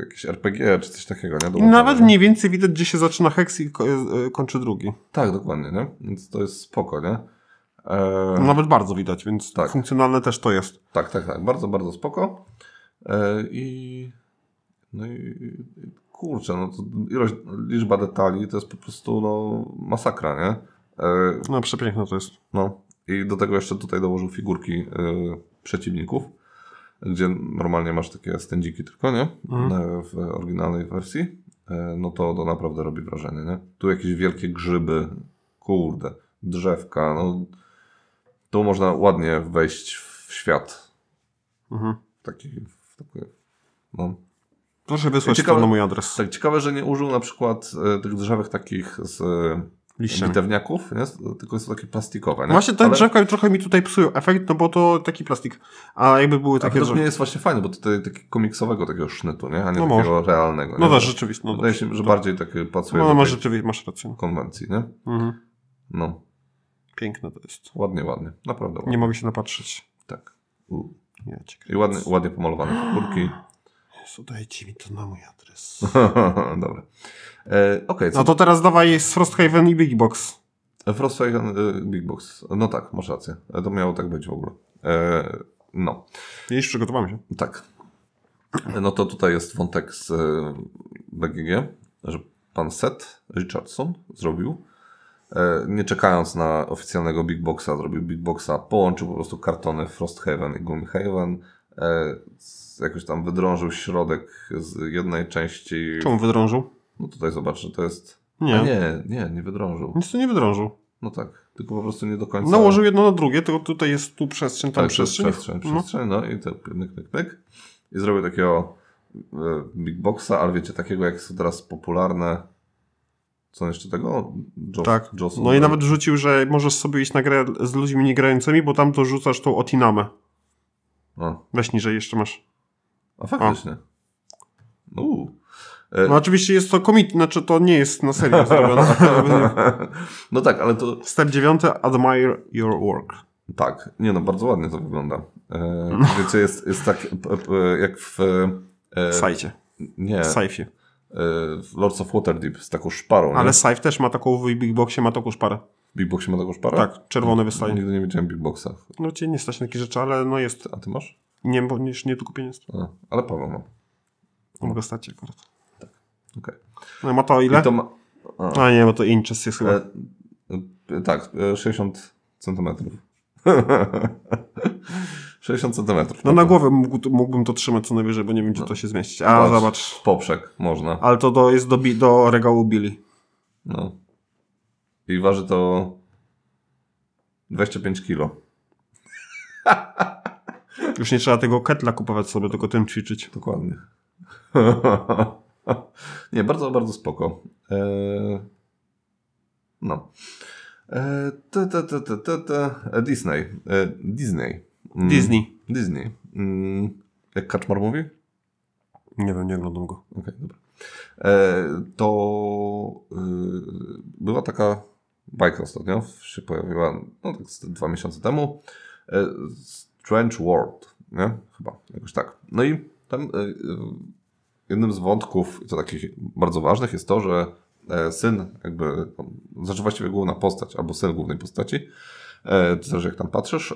jakieś RPG czy coś takiego, nie? Dołączone, nawet nie? mniej więcej widać, gdzie się zaczyna heks i y, kończy drugi. Tak, dokładnie, nie? Więc to jest spoko, nie? E, Nawet bardzo widać, więc Tak. funkcjonalne też to jest. Tak, tak, tak. Bardzo, bardzo spoko. E, I. No i. Kurczę, no to ilość, liczba detali to jest po prostu no, masakra, nie? E, No przepiękne to jest. no. I do tego jeszcze tutaj dołożył figurki e, przeciwników, gdzie normalnie masz takie stędziki tylko, nie? Mhm. W oryginalnej wersji. E, no to, to naprawdę robi wrażenie, nie? Tu jakieś wielkie grzyby, kurde, drzewka, no. Tu można ładnie wejść w świat Mhm. taki, w takie, no. Proszę wysłać Ciekawe- to na mój adres. Tak, ciekawe, że nie użył na przykład e, tych drzewek takich z Liściami. bitewniaków, nie? Tylko są takie plastikowe, nie? No Właśnie te Ale- drzewka trochę mi tutaj psują efekt, no bo to taki plastik. A jakby były takie według drzewa. mnie jest właśnie fajne, bo tutaj takiego komiksowego takiego sznytu, nie? A nie No takiego realnego. No nie? tak, rzeczywiście. No, Wydaje się, że bardziej takie pasuje no, do tej rzeczywiście, masz rację. konwencji, nie? Mhm. No, Piękne to jest. ładnie, ładnie. Naprawdę ładnie. Nie mogę się napatrzeć. Tak. U. Nie, cię I ładnie, ładnie pomalowane figurki. Jezu, dajcie mi to na mój adres. Dobra. E, Okej, co No to teraz dawaj z Frosthaven i Big Box. Frosthaven y, Big Box. No tak, masz rację. E, To miało tak być w ogóle. E, no, Widzisz, przygotowałem się. tak. No to tutaj jest wątek z y, BGG, że pan Seth Richardson zrobił. E, nie czekając na oficjalnego Big Boxa, zrobił Big Boxa, połączył po prostu kartony Frosthaven i Gloomhaven. E, jakoś tam wydrążył środek z jednej części. Czemu wydrążył? No tutaj zobacz, że to jest. Nie. A nie, nie, nie wydrążył. Nic tu nie wydrążył. No tak, tylko po prostu nie do końca. Nałożył jedno na drugie, tylko tutaj jest tu przestrzeń, tam tak, przestrzeń. przestrzeń, No. przestrzeń, no i to pyk, pyk, pyk. I zrobił takiego Big Boxa, ale wiecie, takiego jak są teraz popularne. Co jeszcze tego? Joss, Tak. Joss No i nawet rzucił, że możesz sobie iść na grę z ludźmi niegrającymi, bo tam to rzucasz tą Otinamę. A, Weź niżej jeszcze masz. a faktycznie. Uuu. No oczywiście jest to komit, znaczy to nie jest na serio zrobione. No tak, ale to Step 9. Admire your work. tak, nie no, bardzo ładnie to wygląda. E, No. Wiecie, jest, jest tak jak w, e, W sajcie. nie, sajfie. e, Lords of Waterdeep z taką szparą. Ale nie? Safe też ma taką, w Big Boxie ma taką szparę. W Big Boxie ma taką szparę? Tak, czerwony wystaje. Nigdy nie widziałem Big Boxa. No cię nie stać na takie rzeczy, ale no jest. A ty masz? Nie, bo nie, nie tu kupienie jest. A, ale Paweł ma. Mogę stać akurat. Okej. No ma to ile? I to ma... A, A nie, bo to inches jest chyba. e, e, tak, e, 60 centymetrów. 60 centymetrów. No na głowę mógł, mógłbym to trzymać co najwyżej, bo nie wiem, gdzie to się zmieścić. A Patrz, zobacz. Poprzek można. Ale to do, jest do, do regału Billy. No. I waży to 25 kilo. Już nie trzeba tego ketla kupować sobie, tylko tym ćwiczyć. Dokładnie. Nie, bardzo, bardzo spoko. Eee, no. Eee, te, te, te, te, te, te. Disney. E, Disney. Mm, Disney. Disney. Mm, jak Kaczmar mówi? Nie wiem, nie oglądam go. Okej, dobra. E, to y, była taka bajka ostatnio, się pojawiła no, tak dwa miesiące temu. E, Strange World, nie? Chyba, jakoś tak. No i tam e, e, jednym z wątków, to takich bardzo ważnych, jest to, że syn, jakby, znaczy właściwie główna postać, albo syn głównej postaci, to zależy jak tam patrzysz,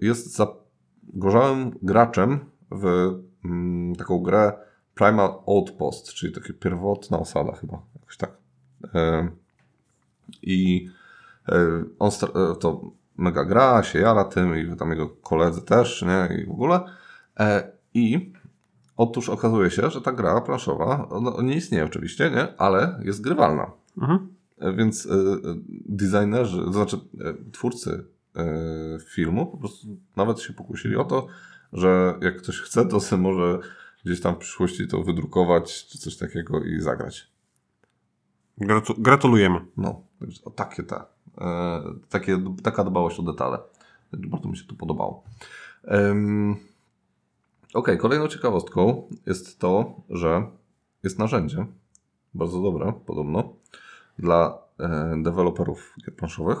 jest zagorzałym graczem w mm, taką grę Primal Outpost, czyli takie pierwotna osada chyba, jakoś tak. I e, on e, to mega gra, się jara tym i tam jego koledzy też, nie, i w ogóle. E, I otóż okazuje się, że ta gra planszowa, ona nie istnieje oczywiście, nie, ale jest grywalna. Mhm. Więc designerzy, to znaczy twórcy filmu po prostu nawet się pokusili o to, że jak ktoś chce, to sobie może gdzieś tam w przyszłości to wydrukować, czy coś takiego i zagrać. Gratu- gratulujemy. No, o takie te, e, takie, taka dbałość o detale. Bardzo mi się to podobało. Ok, kolejną ciekawostką jest to, że jest narzędzie, bardzo dobre podobno, dla e, deweloperów gier planszowych.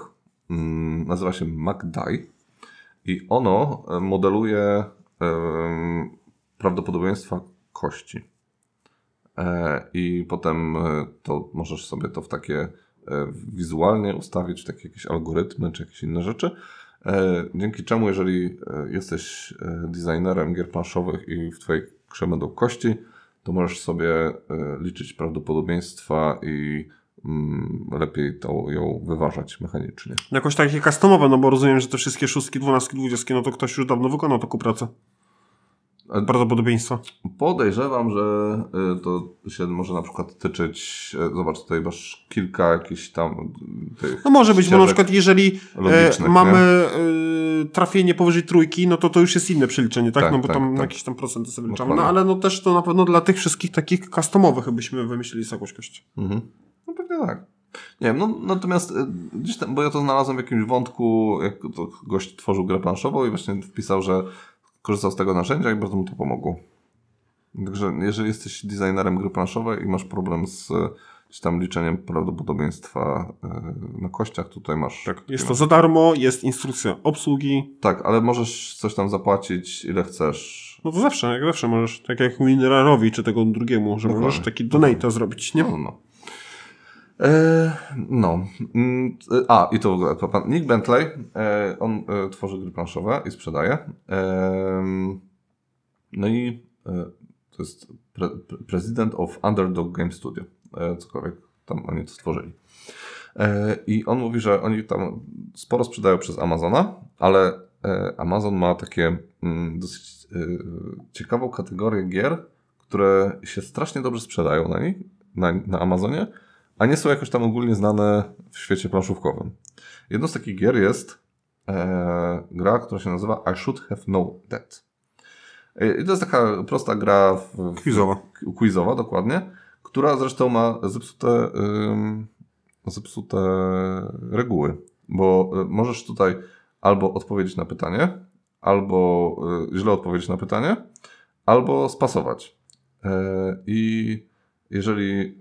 Mm, nazywa się MacDie i ono e, modeluje prawdopodobieństwa kości. E, I potem to możesz sobie to w takie wizualnie ustawić, takie jakieś algorytmy czy jakieś inne rzeczy. E, Dzięki czemu, jeżeli e, jesteś e, designerem gier planszowych i w Twojej grze będą kości, to możesz sobie e, liczyć prawdopodobieństwa i mm, lepiej to ją wyważać mechanicznie. Jakoś takie customowe, no bo rozumiem, że te wszystkie szóstki, dwunastki, dwudziestki, no to ktoś już dawno wykonał taką pracę. Prawdopodobieństwa. Podejrzewam, że y, to się może na przykład tyczyć, y, zobacz, tutaj masz kilka jakichś tam tych No może być, bo na przykład jeżeli logicznych, mamy e, trafienie powyżej trójki, no to to już jest inne przeliczenie, tak? Tak, no bo tak, tam tak. jakieś tam procenty sobie liczamy. No ale no też to na pewno dla tych wszystkich takich customowych byśmy wymyślili jakąś kość. Mhm. No pewnie tak. Nie wiem, no natomiast y, gdzieś tam, bo ja to znalazłem w jakimś wątku, jak to gość tworzył grę planszową i właśnie wpisał, że korzystał z tego narzędzia i bardzo mu to pomogło. Także jeżeli jesteś designerem gry planszowej i masz problem z y, gdzieś tam liczeniem prawdopodobieństwa y, na kościach, tutaj masz... Tak. Jest to za darmo, jest instrukcja obsługi. Tak, ale możesz coś tam zapłacić ile chcesz. No to zawsze, jak zawsze możesz, tak jak Winrarowi czy tego drugiemu, że Dokładnie. możesz taki donate zrobić, nie? No, no. E, no. Mm, A, i to w ogóle, pan Nick Bentley, e, on e, tworzy gry planszowe i sprzedaje. No i to jest pre, pre, President of Underdog Game Studio, cokolwiek tam oni to stworzyli. I on mówi, że oni tam sporo sprzedają przez Amazona, ale Amazon ma takie mm, dosyć ciekawą kategorię gier, które się strasznie dobrze sprzedają na, niej, na, na Amazonie, a nie są jakoś tam ogólnie znane w świecie planszówkowym. Jedną z takich gier jest e, gra, która się nazywa I Should Have Known That. E, I to jest taka prosta gra w, w, Quizowa. quizowa, dokładnie, która zresztą ma zepsute, ym, zepsute reguły, bo y, możesz tutaj albo odpowiedzieć na pytanie, albo y, źle odpowiedzieć na pytanie, albo spasować. Y, I jeżeli y,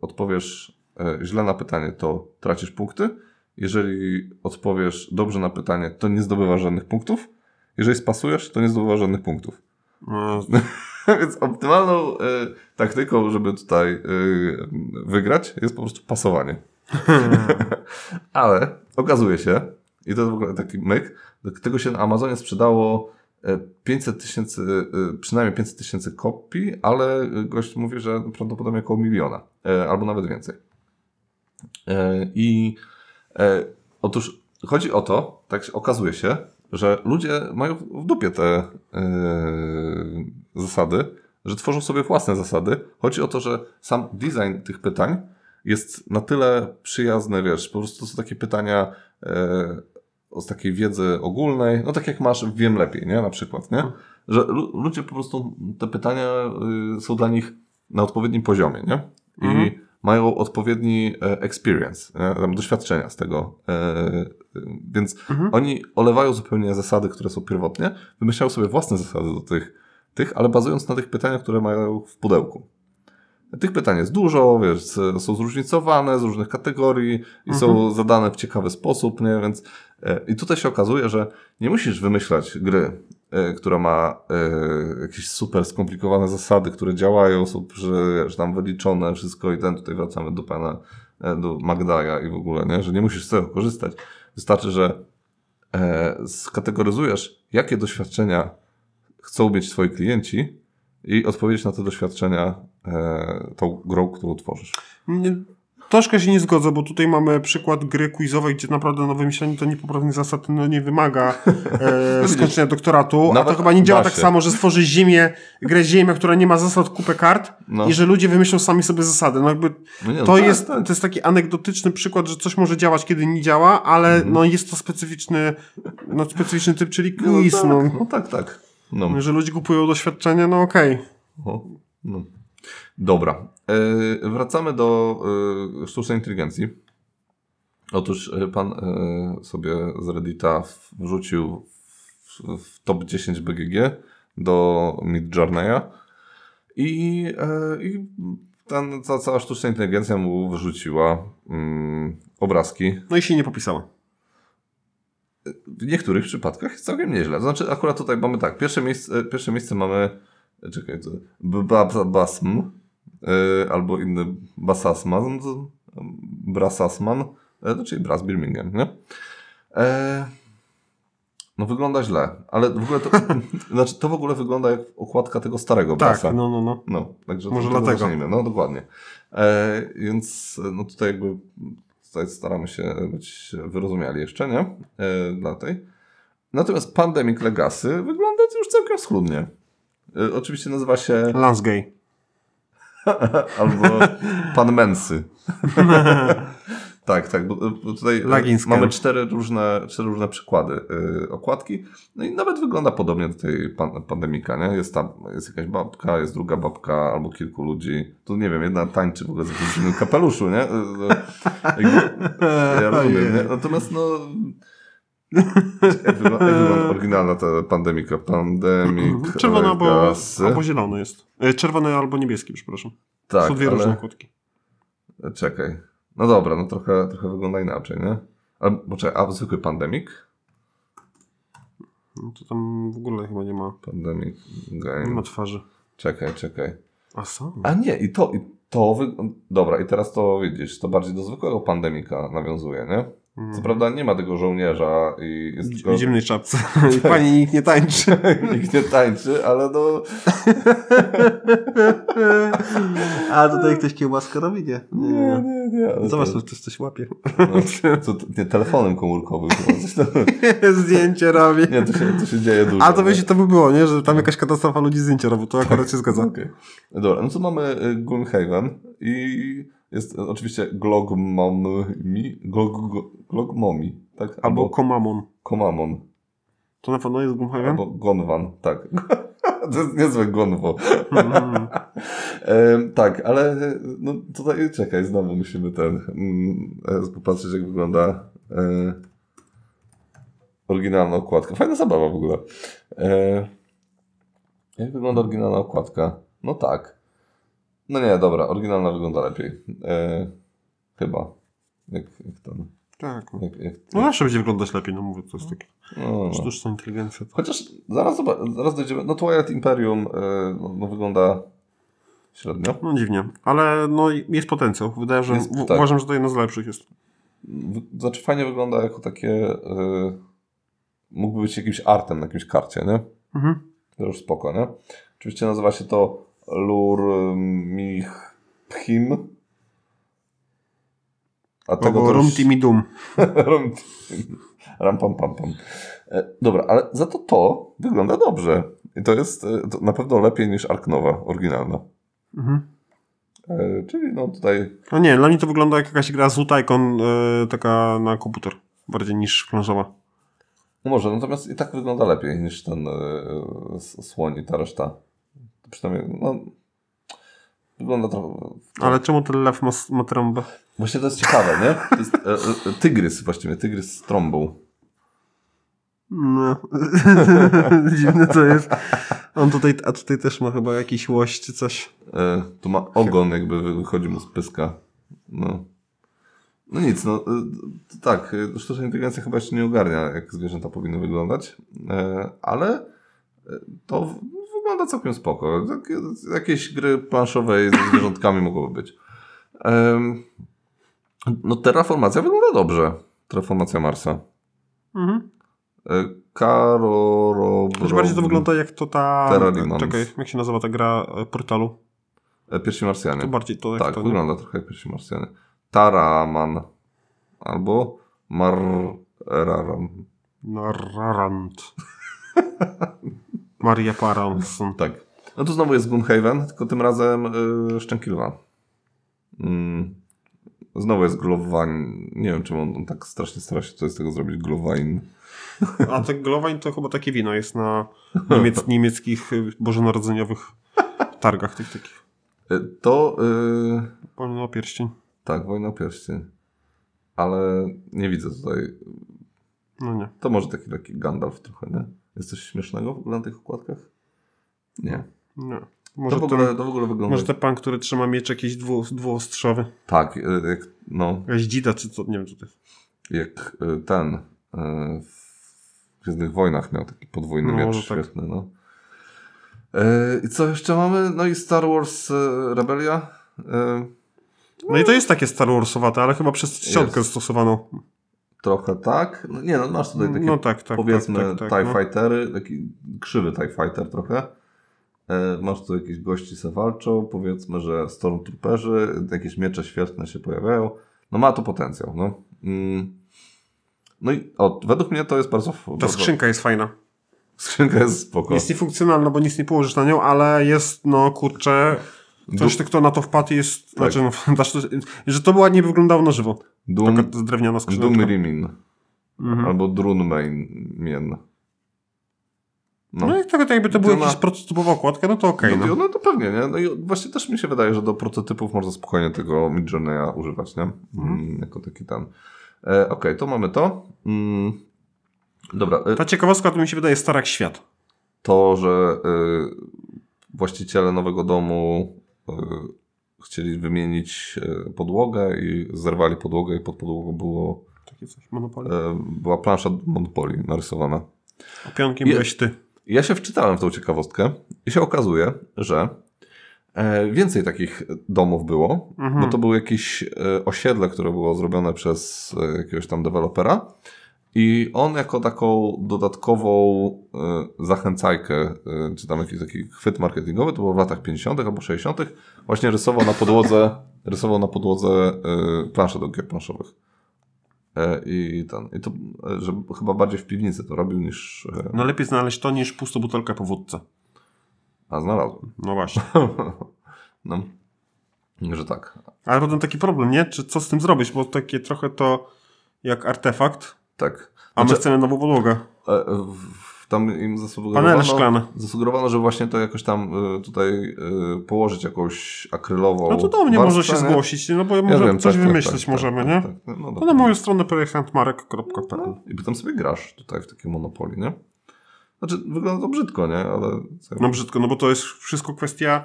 odpowiesz y, źle na pytanie, to tracisz punkty. Jeżeli odpowiesz dobrze na pytanie, to nie zdobywasz żadnych punktów. Jeżeli spasujesz, to nie zdobywasz żadnych punktów. No, Więc optymalną y, taktyką, żeby tutaj y, wygrać, jest po prostu pasowanie. Ale okazuje się, i to w ogóle taki myk, tego się na Amazonie sprzedało e, 500 tysięcy, e, przynajmniej 500 tysięcy kopii, ale gość mówi, że prawdopodobnie około miliona, e, albo nawet więcej. E, I e, otóż chodzi o to, tak się okazuje się, że ludzie mają w dupie te e, zasady, że tworzą sobie własne zasady. Chodzi o to, że sam design tych pytań jest na tyle przyjazny, wiesz, po prostu są takie pytania e, z takiej wiedzy ogólnej, no tak jak masz Wiem Lepiej, nie, na przykład, nie? Że lu- ludzie po prostu, te pytania y, są dla nich na odpowiednim poziomie, nie? I Mhm. mają odpowiedni e, experience, doświadczenia z tego. E, e, więc Mhm. oni olewają zupełnie zasady, które są pierwotnie, wymyślają sobie własne zasady do tych, tych, ale bazując na tych pytaniach, które mają w pudełku. Tych pytań jest dużo, wiesz, są zróżnicowane z różnych kategorii i są zadane w ciekawy sposób, nie? Więc i tutaj się okazuje, że nie musisz wymyślać gry, e, która ma e, jakieś super skomplikowane zasady, które działają, są że, tam wyliczone, wszystko i ten tutaj wracamy do pana, e, do Magdaja i w ogóle, nie? Że nie musisz z tego korzystać. Wystarczy, że e, skategoryzujesz, jakie doświadczenia chcą mieć twoi klienci i odpowiedzieć na te doświadczenia e, tą grą, którą tworzysz. Troszkę się nie zgodzę, bo tutaj mamy przykład gry quizowej, gdzie naprawdę na wymyśleniu to niepoprawnych zasad no, nie wymaga e, skończenia doktoratu, a Nawet to chyba nie działa tak samo, że stworzy ziemię, grę ziemię, która nie ma zasad, kupę kart No. i że ludzie wymyślą sami sobie zasady. No jakby No nie, no to, tak, jest, tak. to jest taki anegdotyczny przykład, że coś może działać, kiedy nie działa, ale Mhm. no jest to specyficzny, no specyficzny typ, czyli quiz, no, no. tak, no tak, tak. No. Że ludzie kupują doświadczenia, no okej. O, no. Dobra. E, wracamy do e, sztucznej inteligencji. Otóż e, pan e, sobie z Reddita wrzucił w, w top 10 BGG do Midjourneya i, e, i ten, ta cała sztuczna inteligencja mu wyrzuciła mm, obrazki. No i się nie popisała. W niektórych przypadkach jest całkiem nieźle. Znaczy, akurat tutaj mamy tak. Pierwsze miejsce, pierwsze miejsce mamy. Czekaj, to. Babasm. Yy, albo inny Basasman. Brasasman. e, to czyli Brass Birmingham, nie? E, no wygląda źle, ale w ogóle to, znaczy to w ogóle wygląda jak okładka tego starego Tak, Brasa. no, no, no. No, także Może to, dlatego. zacznijmy. No, dokładnie. E, więc no tutaj jakby tutaj staramy się być wyrozumiali jeszcze, nie? E, dla tej. Natomiast Pandemic Legacy wygląda już całkiem schludnie. E, oczywiście nazywa się Lance Gay. albo Pan Mensy. tak, tak, bo, tutaj e, Laginsken. mamy cztery różne, cztery różne przykłady e, okładki. No i nawet wygląda podobnie do tej pan, pandemika, nie? Jest tam, jest jakaś babka, jest druga babka, albo kilku ludzi. Tu nie wiem, jedna tańczy w ogóle z jakimś kapeluszu, nie? E, jakby, ja rozumiem, nie? Natomiast no... Wygląda oryginalna ta pandemika? Pandemic Czerwony albo, albo zielony jest. E, Czerwony albo niebieski, przepraszam. Tak, Są dwie ale- różne kłódki. Czekaj. No dobra, no trochę, trochę wygląda inaczej, nie? A, poczekaj, a zwykły pandemik? No to tam w ogóle chyba nie ma, Pandemic nie game. ma twarzy. Czekaj, czekaj. A są? A nie, i to, i to wy... Dobra, i teraz to widzisz, to bardziej do zwykłego pandemika nawiązuje, nie? Co prawda nie ma tego żołnierza i jest tylko... W zimnej czapce. I pani nikt nie tańczy. Nikt nie tańczy, ale no... A tutaj ktoś kiełbaskę robi? Nie. Nie, nie, nie. ale Zobacz, to, to ktoś coś łapie. no, to, nie, telefonem komórkowym tam... Zdjęcie robi. Nie, to się, to się dzieje dużo. A to nie? wiecie, to by było, nie? Że tam jakaś katastrofa ludzi zdjęcia robią. To akurat się zgadza. Okej. Dobra, no to mamy y, Gloomhaven i jest oczywiście Glogmomi, Glog, Glogmomi, tak? Albo Komamon. Komamon, To na pewno jest Gloomhaven? albo Gonvan, tak. to jest niezłe gonwo. Mhm. e, tak, ale no tutaj czekaj, znowu musimy ten mm, e, popatrzeć jak wygląda e, oryginalna okładka. Fajna zabawa w ogóle. E, jak wygląda oryginalna okładka? No tak. No nie, dobra, oryginalna wygląda lepiej. E, chyba. Jak, jak ten. Tak. no. Jak, jak, No zawsze będzie wyglądać lepiej, no mówię, to jest takie no, no. sztuczna inteligencja. To... Chociaż zaraz, zaraz dojdziemy. No Twilight Imperium e, no, no, wygląda średnio. No dziwnie, ale no jest potencjał. Wydaje że Jest, tak. uważam, że to jedna z lepszych jest. Znaczy fajnie wygląda jako takie... E, mógłby być jakimś artem na jakimś karcie, nie? Mhm. To już spoko, nie? Oczywiście nazywa się to Lur Mich Phim. A tego Tego to Rum. Timmy Doom. Rum. Ram pam pam pam. E, Dobra, ale za to to wygląda dobrze. I to jest e, to na pewno lepiej niż Ark Nova, oryginalna. Mhm. E, czyli no tutaj No nie, dla mnie to wygląda jak jakaś gra z y, taka na komputer. Bardziej niż planżowa. no może, natomiast i tak wygląda lepiej niż ten e, słoń i ta reszta. Przynajmniej, no wygląda trochę... Ale czemu ten lew ma, ma trąbę? Właśnie to jest ciekawe, nie? To jest e, e, tygrys właściwie, tygrys z trąbą. No. Dziwne to jest. On tutaj, a tutaj też ma chyba jakiś łość czy coś. E, tu ma ogon, jakby wychodzi mu z pyska. No. No nic, no e, tak, e, sztuczna inteligencja chyba jeszcze nie ogarnia, jak zwierzęta powinny wyglądać, e, ale to wygląda całkiem spoko. Tak, Jakieś gry planszowe ze zwierzątkami mogłyby być. No terraformacja wygląda dobrze. Terraformacja Marsa. Mhm. E, Karoro... Choć bardziej to wygląda jak to ta... Czekaj, jak się nazywa ta gra e, portalu? E, Pierwsi Marsjanie. To bardziej to jak Tak, to. nie? wygląda trochę jak pierwsi Marsjanie. Taraman. Albo Marraram. Narrarant. Maria Paranson. Tak. No tu znowu jest Gloomhaven, tylko tym razem yy, Szczękilwa. Mm. Znowu jest Glowain. Nie wiem, czemu on, on tak strasznie stara się coś z tego zrobić. Glowain. A te Glowain to chyba takie wino jest na niemiec, niemieckich y, bożonarodzeniowych targach tych takich. Y, To yy, Pomimo pierścień. tak, Wojna o Pierścień. Ale nie widzę tutaj. No nie. To może taki taki Gandalf trochę, nie? Jest coś śmiesznego w ogóle na tych okładkach? Nie. nie. To Może, w, ogóle, ten, to w ogóle wygląda. może ten pan, który trzyma miecz jakiś dwu, dwuostrzowy. Tak, y, jak, no, Jakaś dzida czy co, nie wiem co to jest. jak y, ten y, w Gwiezdnych Wojnach miał taki podwójny No, miecz tak. świetny, no. I co jeszcze mamy? No i Star Wars Rebelia. No i to jest takie Star Warsowate, ale chyba przez czcionkę stosowaną. Trochę tak. No, nie, no masz tutaj takie No tak, tak. powiedzmy tak, tak, TIE tak, no. Fightery, taki krzywy TIE Fighter trochę. E, Masz tu jakieś gości se walczą, powiedzmy, że Stormtrooperzy, jakieś miecze świetne się pojawiają. No ma to potencjał, no. Mm. No i o, według mnie to jest bardzo... Ta bardzo skrzynka jest fajna. skrzynka jest spoko. Jest niefunkcjonalna, bo nic nie położysz na nią, ale jest, no kurczę, ktoś, kto na to wpadł jest, Tak. znaczy, no, że to ładnie wyglądało na żywo. Doom, Taka drewniana. Mhm. Albo Drunmain. No. i tak jakby to była jakaś prototypowa okładka, no to okej, no. no. no to pewnie, nie? No i właśnie też mi się wydaje, że do prototypów można spokojnie tego Midjourneya używać, nie? Mm, jako taki ten. E, Okej, to mamy to. Mm, dobra, e, Ta ciekawostka to mi się wydaje stara jak świat. to, że y, właściciele nowego domu y, chcieli wymienić y, podłogę i zerwali podłogę i pod podłogą było, Takie coś, Monopoly. y, była plansza Monopoly narysowana. Opionkiem je- byłeś ty. Ja się wczytałem w tą ciekawostkę i się okazuje, że e, więcej takich domów było, Mhm. bo to było jakieś e, osiedle, które było zrobione przez e, jakiegoś tam dewelopera i on jako taką dodatkową e, zachęcajkę, e, czy tam jakiś taki chwyt marketingowy, to było w latach 50. albo 60. właśnie rysował na podłodze, rysował na podłodze e, plansze do gier planszowych. I, ten, I to, że chyba bardziej w piwnicy to robił niż... No lepiej znaleźć to niż pustą butelkę po wódce. A znalazłem. No właśnie. no. Że tak. Ale potem taki problem, nie? Czy co z tym zrobić? Bo takie trochę to jak artefakt, Tak. a my Znaczy, chcemy nową podłogę. e, w- tam im zasugerowano, Panele szklane. zasugerowano, że właśnie to jakoś tam y, tutaj położyć jakąś akrylową No to do mnie może się zgłosić, no bo może wiem, coś tak, tak, wymyślić tak, możemy, tak, nie? tak, tak. No, To dobra. na moją stronę projektantmarek.pl No, I potem sobie grasz tutaj w takiej monopolii, nie? Znaczy, wygląda to brzydko, nie? Ale... No brzydko, no bo to jest wszystko kwestia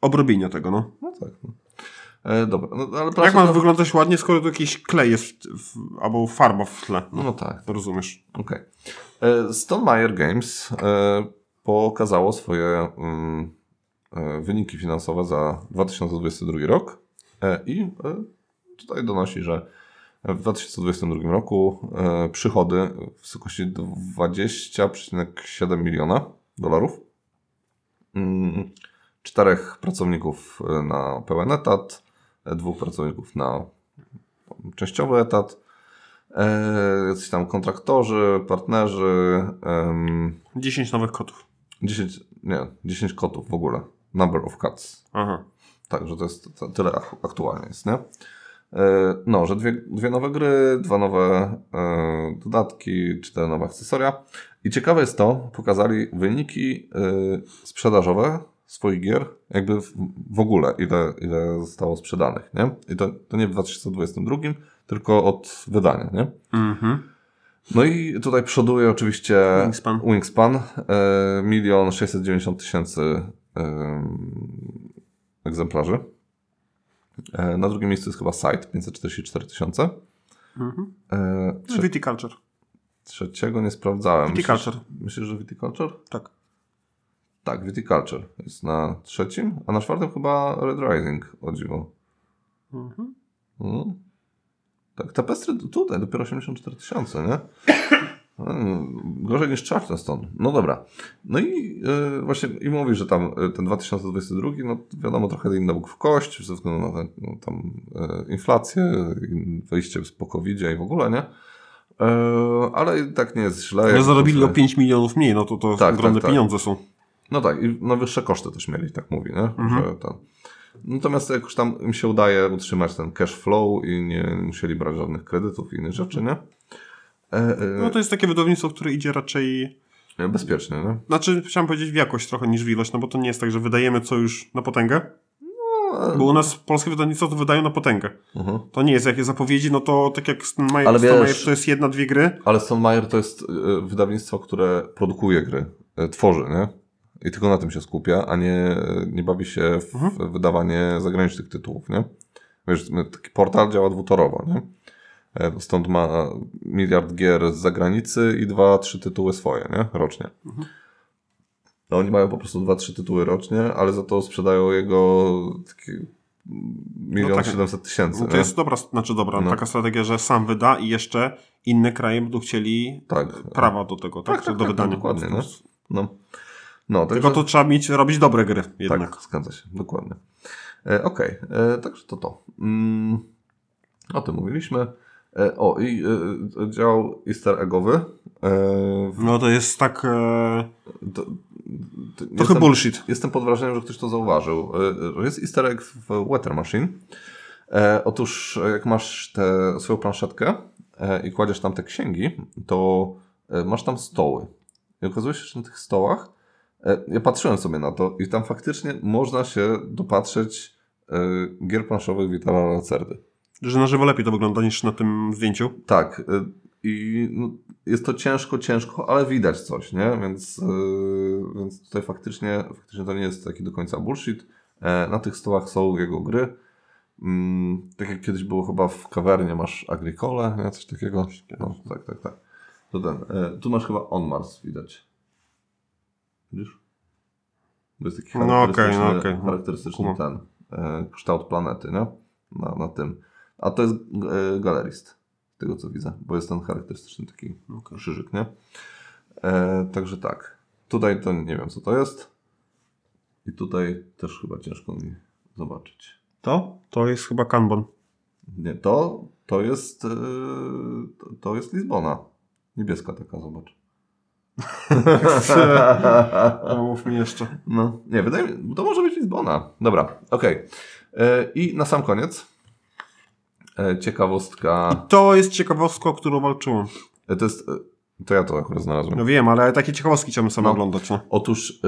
obrobienia tego, no. No tak. No. E, dobra, no, ale Jak ma to- wyglądać ładnie, skoro tu jakiś klej jest w, albo farba w tle? No, no tak, Rozumiesz? okej. Okay. Stone Meyer Games e, pokazało swoje mm, e, wyniki finansowe za 2022 rok e, i e, tutaj donosi, że w 2022 roku e, przychody w wysokości 20,7 miliona dolarów. Mm, Czterech pracowników e, na pełen etat, e, dwóch pracowników na częściowy etat, e, jacyś tam kontraktorzy, partnerzy, em, 10 nowych kotów. 10, nie, 10 kotów w ogóle. Number of cats. Aha. Tak, że to jest tyle ak- aktualnie jest, nie? E, No, że dwie, dwie nowe gry, dwa nowe e, dodatki, cztery nowe akcesoria. I ciekawe jest to, pokazali wyniki sprzedażowe swoich gier, jakby w, w ogóle, ile, ile zostało sprzedanych, nie? I to, to nie w 2022, tylko od wydania, nie? Mhm. No i tutaj przoduje oczywiście Wingspan. Wingspan e, milion 690 tysięcy em, egzemplarzy. E, na drugim miejscu jest chyba Site, 544 tysiące. Mhm. E, trze- Viticulture. trzeciego nie sprawdzałem. Viticulture. Myślisz, myślisz, że Viticulture? Tak. Tak, Viticulture jest na trzecim, a na czwartym chyba Red Rising, o dziwo. Mhm. Mhm. Tak, tapestry tutaj dopiero 84 tysiące, nie? Mm, Gorzej niż Charleston. No dobra. No i e, właśnie i mówi, że tam e, ten 2022, no wiadomo, trochę inny bóg w kość, ze względu na tę, no, tam e, inflację, wyjście z po covid i w ogóle, nie? E, ale tak nie jest źle. Ale zarobili o to- 5 milionów mniej, no to to Tak, ogromne tak, tak. pieniądze są. No tak, i no wyższe koszty też mieli, tak mówi, nie? Mhm. Że ten. Natomiast jakoś tam im się udaje utrzymać ten cash flow i nie musieli brać żadnych kredytów i innych rzeczy, nie? E, No to jest takie wydawnictwo, które idzie raczej... e, bezpiecznie, nie? Znaczy, chciałem powiedzieć w jakość trochę niż w ilość, no bo to nie jest tak, że wydajemy co już na potęgę. No, Bo u nas polskie wydawnictwa to wydają na potęgę. mhm. To nie jest jakie zapowiedzi, no to tak jak Stone Meyer, Ale Stone wiesz- Meyer to jest jedna, dwie gry. Ale Stone Meyer to jest e, wydawnictwo, które produkuje gry, e, tworzy, nie? I tylko na tym się skupia, a nie, nie bawi się w Mhm. wydawanie zagranicznych tytułów, nie? Wiesz, taki portal działa dwutorowo, nie? E, Stąd ma miliard gier z zagranicy i dwa, trzy tytuły swoje, nie? Rocznie. Mhm. No oni mają po prostu dwa, trzy tytuły rocznie, ale za to sprzedają jego taki milion No tak. siedemset tysięcy, No to nie? jest dobra, znaczy dobra, No. taka strategia, że sam wyda i jeszcze inne kraje będą chcieli Tak. prawa do tego, tak? Tak, tak, do tak, wydania. dokładnie, prostu. No. Tylko to trzeba mieć, robić dobre gry jednak. Tak, zgadza się, dokładnie. E, Okej, e, także to to. Mm, o tym mówiliśmy. E, o, i e, dział easter eggowy. E, No to jest tak e, to, trochę jestem, bullshit. jestem pod wrażeniem, że ktoś to zauważył. E, jest easter egg w Weather Machine. E, otóż jak masz tę swoją planszetkę e, i kładziesz tam te księgi, to e, masz tam stoły. I okazuje się, że na tych stołach ja patrzyłem sobie na to i tam faktycznie można się dopatrzeć e, gier planszowych Vitala Lacerdy. Że na żywo lepiej to wygląda niż na tym zdjęciu. Tak. e, I no, jest to ciężko, ciężko, ale widać coś, nie? Więc, e, więc tutaj faktycznie, faktycznie to nie jest taki do końca bullshit. E, Na tych stołach są jego gry. Mm, tak jak kiedyś było chyba w kawernie, masz Agricole, nie? coś takiego. No, tak, tak, tak. To ten. E, tu masz chyba On Mars, widać. Widzisz? To jest taki No, charakterystyczny, okej, no, okej. charakterystyczny ten e, kształt planety, nie? Na, na tym. A to jest e, galerist, z tego co widzę, bo jest ten charakterystyczny taki Okej. krzyżyk, nie? E, także tak. Tutaj to nie wiem co to jest. I tutaj też chyba ciężko mi zobaczyć. To? To jest chyba Kanban. Nie, to, to jest e, to jest Lizbona. Niebieska taka, zobacz. No, mów mi jeszcze. No, nie, wydaje mi to może być Lizbona. Dobra, okej. E, I na sam koniec e, ciekawostka. To jest ciekawostka, o którą walczyłem. E, To jest, To ja to akurat znalazłem. No wiem, ale takie ciekawostki chciałbym sobie No. oglądać. No. Otóż y,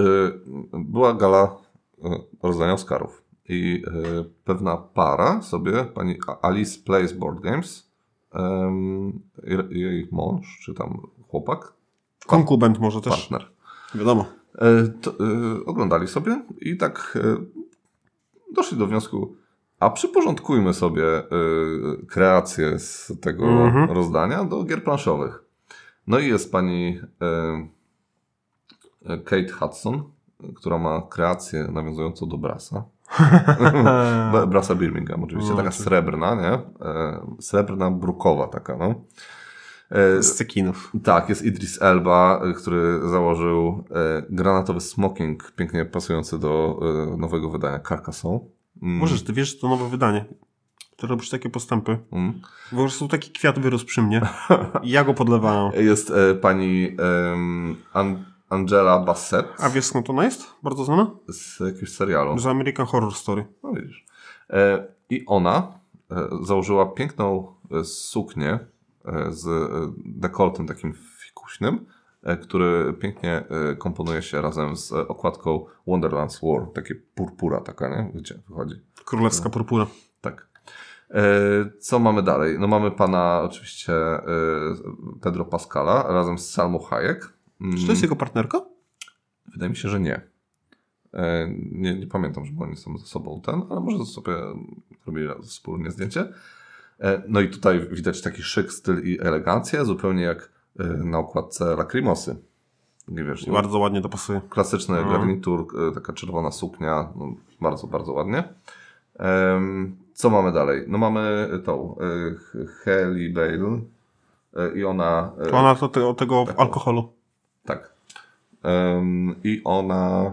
była gala y, rozdania Oscarów i y, pewna para sobie, pani Alice Plays Board Games, i- jej mąż, czy tam chłopak, Konkubent może też. partner, Wiadomo. y, to, y, oglądali sobie i tak y, doszli do wniosku, a przyporządkujmy sobie kreację z tego Mhm. rozdania do gier planszowych. No i jest pani Kate Hudson, która ma kreację nawiązującą do Brasa. Brasa Birmingham oczywiście, No, taka srebrna, nie? E, srebrna, brukowa taka, no. E, Z cekinów. tak, jest Idris Elba, y, który założył e, granatowy smoking, pięknie pasujący do e, nowego wydania Carcassonne. Mm, Możesz, ty wiesz, że to nowe wydanie. Ty robisz takie postępy. mm. Po prostu taki kwiat wyrósł przy mnie. I ja go podlewałem. Jest e, pani em, An- Angela Bassett A wiesz skąd ona jest? Bardzo znana? z jakiegoś serialu. Z American Horror Story. No widzisz. E, I ona e, założyła piękną e, suknię e, z e, dekoltem takim fikuśnym, e, który pięknie e, komponuje się razem z e, okładką Wonderland's War. Takie purpura taka, nie? Wiecie, wychodzi. Królewska purpura. Tak. E, Co mamy dalej? No mamy pana oczywiście e, Pedro Pascala razem z Salmą Hayek. Mm, Czy to jest jego partnerka? Wydaje mi się, że nie. E, Nie, nie pamiętam, żeby oni są ze sobą ten, ale może sobie robili wspólnie zdjęcie. E, No i tutaj widać taki szyk, styl i elegancję, zupełnie jak e, na okładce Lacrimosy. Wiesz, no, Bardzo ładnie to pasuje. klasyczny No. garnitur, e, taka czerwona suknia, no, bardzo, bardzo ładnie. Co mamy dalej? No mamy tą H- Hailey Bale i ona... ona to tego, tego Tak. alkoholu. tak. I ona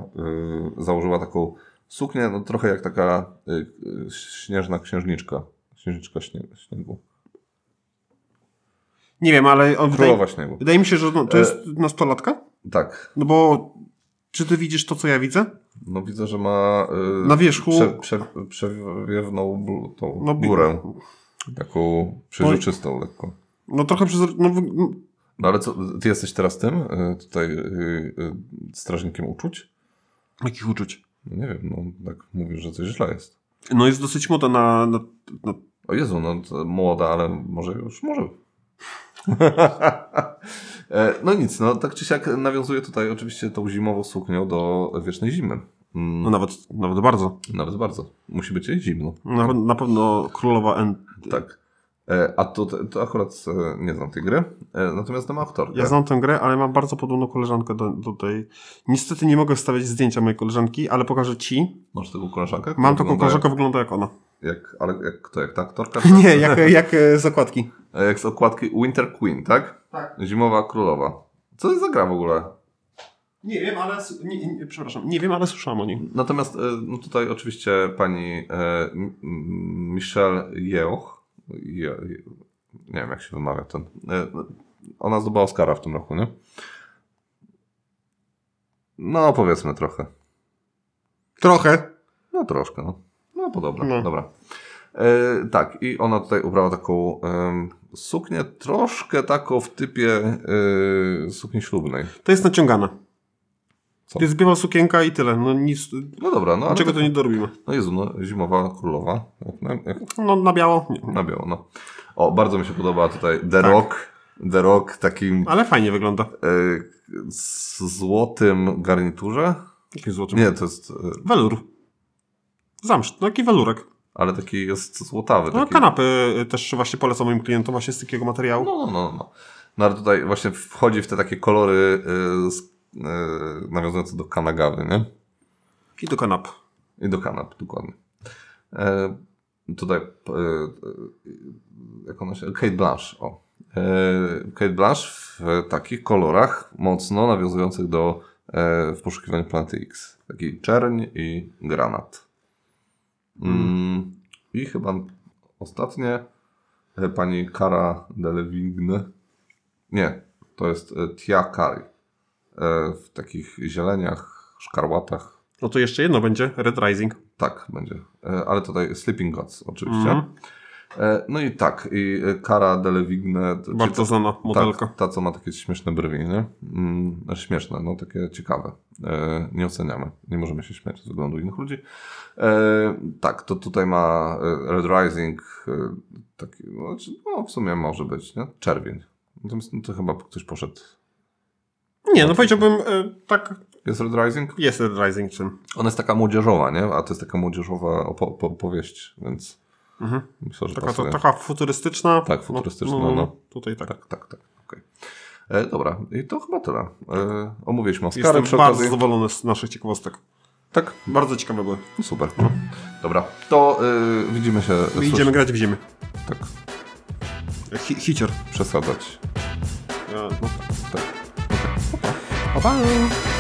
założyła taką suknię, no trochę jak taka śnieżna księżniczka. Księżniczka śnie, śniegu. Nie wiem, ale on wydaje, Królowa śniegu. wydaje mi się, że no, to E- jest nastolatka. Tak. No bo czy ty widzisz to, co ja widzę? No widzę, że ma y, Na wierzchu- prze, prze, przewiewną tą No, górę. Taką przejrzystą lekko. No trochę przez... No, No ale co, ty jesteś teraz tym, y, tutaj strażnikiem uczuć? jakich uczuć? No nie wiem, no tak mówisz, że coś źle jest. No jest dosyć moda na... na, na O Jezu, no młoda, ale może już może. E, no nic, no tak czy siak nawiązuje tutaj oczywiście tą zimową suknią do wiecznej zimy. Mm, no nawet, nawet bardzo. Nawet bardzo. Musi być jej zimno. Na, na pewno królowa N. Tak. E, a to, to akurat e, nie znam tej gry, e, natomiast znam aktorkę. Ja znam tę grę, ale mam bardzo podobną koleżankę do, do tej. Niestety nie mogę wstawiać zdjęcia mojej koleżanki, ale pokażę ci. Masz taką koleżankę? Mam taką koleżankę, wygląda jak ona. Jak, ale jak kto? Jak ta aktorka? Nie, jak, jak zakładki. E, Jak z okładki Winter Queen, tak? Tak. Zimowa królowa. Co to jest za gra w ogóle? Nie wiem, ale. Nie, nie, przepraszam, nie wiem, ale słyszałam o nim. Natomiast no tutaj oczywiście pani e, Michelle Yeoh, Je- nie wiem jak się wymawia ten, e, ona zdobyła Oscara w tym roku, nie? No powiedzmy trochę. Trochę. No troszkę, no. No podobno, No. dobra. E, tak, i ona tutaj ubrała taką em, suknię troszkę taką w typie e, sukni ślubnej. To jest naciągana. Co? To jest biała sukienka i tyle. No nic. No dobra, no Czego to nie dorobimy? No Jezu, no zimowa królowa. Jak, jak, No na biało. Nie. Na biało, no. O, bardzo mi się podoba tutaj The Tak. Rock. The Rock takim Ale fajnie wygląda. e, z złotym garniturze. Jaki złoty. Nie, to jest, e, Welur. Zamszt, no taki welurek. ale taki jest złotawy. No Taki, kanapy y, też właśnie polecam moim klientom właśnie z takiego materiału. no, no, no, no. No ale tutaj właśnie wchodzi w te takie kolory e, z, e, nawiązujące do kanagawy, nie? I do kanap. I do kanap, dokładnie. E, tutaj, e, e, jak ona się... Kate Blanche, o. E, Kate Blanche w takich kolorach mocno nawiązujących do e, w poszukiwaniu planety X. Taki czerń i granat. Mm, I chyba ostatnie e, pani Cara Delevingne. Nie, to jest e, Tia Kari. E, w takich zieleniach, szkarłatach, No to jeszcze jedno będzie. Red Rising. tak, będzie. E, Ale tutaj Sleeping Gods oczywiście. E, no i tak, i Cara Delevingne. Bardzo ta- znana modelka. Tak, ta, co ma takie śmieszne brwi, nie? Mm, śmieszne, no takie ciekawe. E, nie oceniamy. Nie możemy się śmiać z wyglądu innych ludzi. E, tak, to tutaj ma Red Rising, taki, no, znaczy, no w sumie może być, nie? Czerwień. Natomiast no, to chyba ktoś poszedł. Nie, no powiedziałbym, e, tak, Jest Red Rising? jest Red Rising czym. Ona jest taka młodzieżowa, nie? A to jest taka młodzieżowa opo- po- opowieść, więc Mhm. myślę, że Taka, to, taka futurystyczna. Tak, futurystyczna, no. Tutaj tak. Tak, tak, tak. okej. E, dobra, i to chyba tyle. E, omówiliśmy Oscary Jestem przy bardzo okazji. zadowolony z naszych ciekawostek. Tak, Bardzo ciekawe były. no super. Dobra, to y, widzimy się. My idziemy grać w ziemię. Tak, Hi hicior. przesadzać. No tak. Tak. Pa, pa.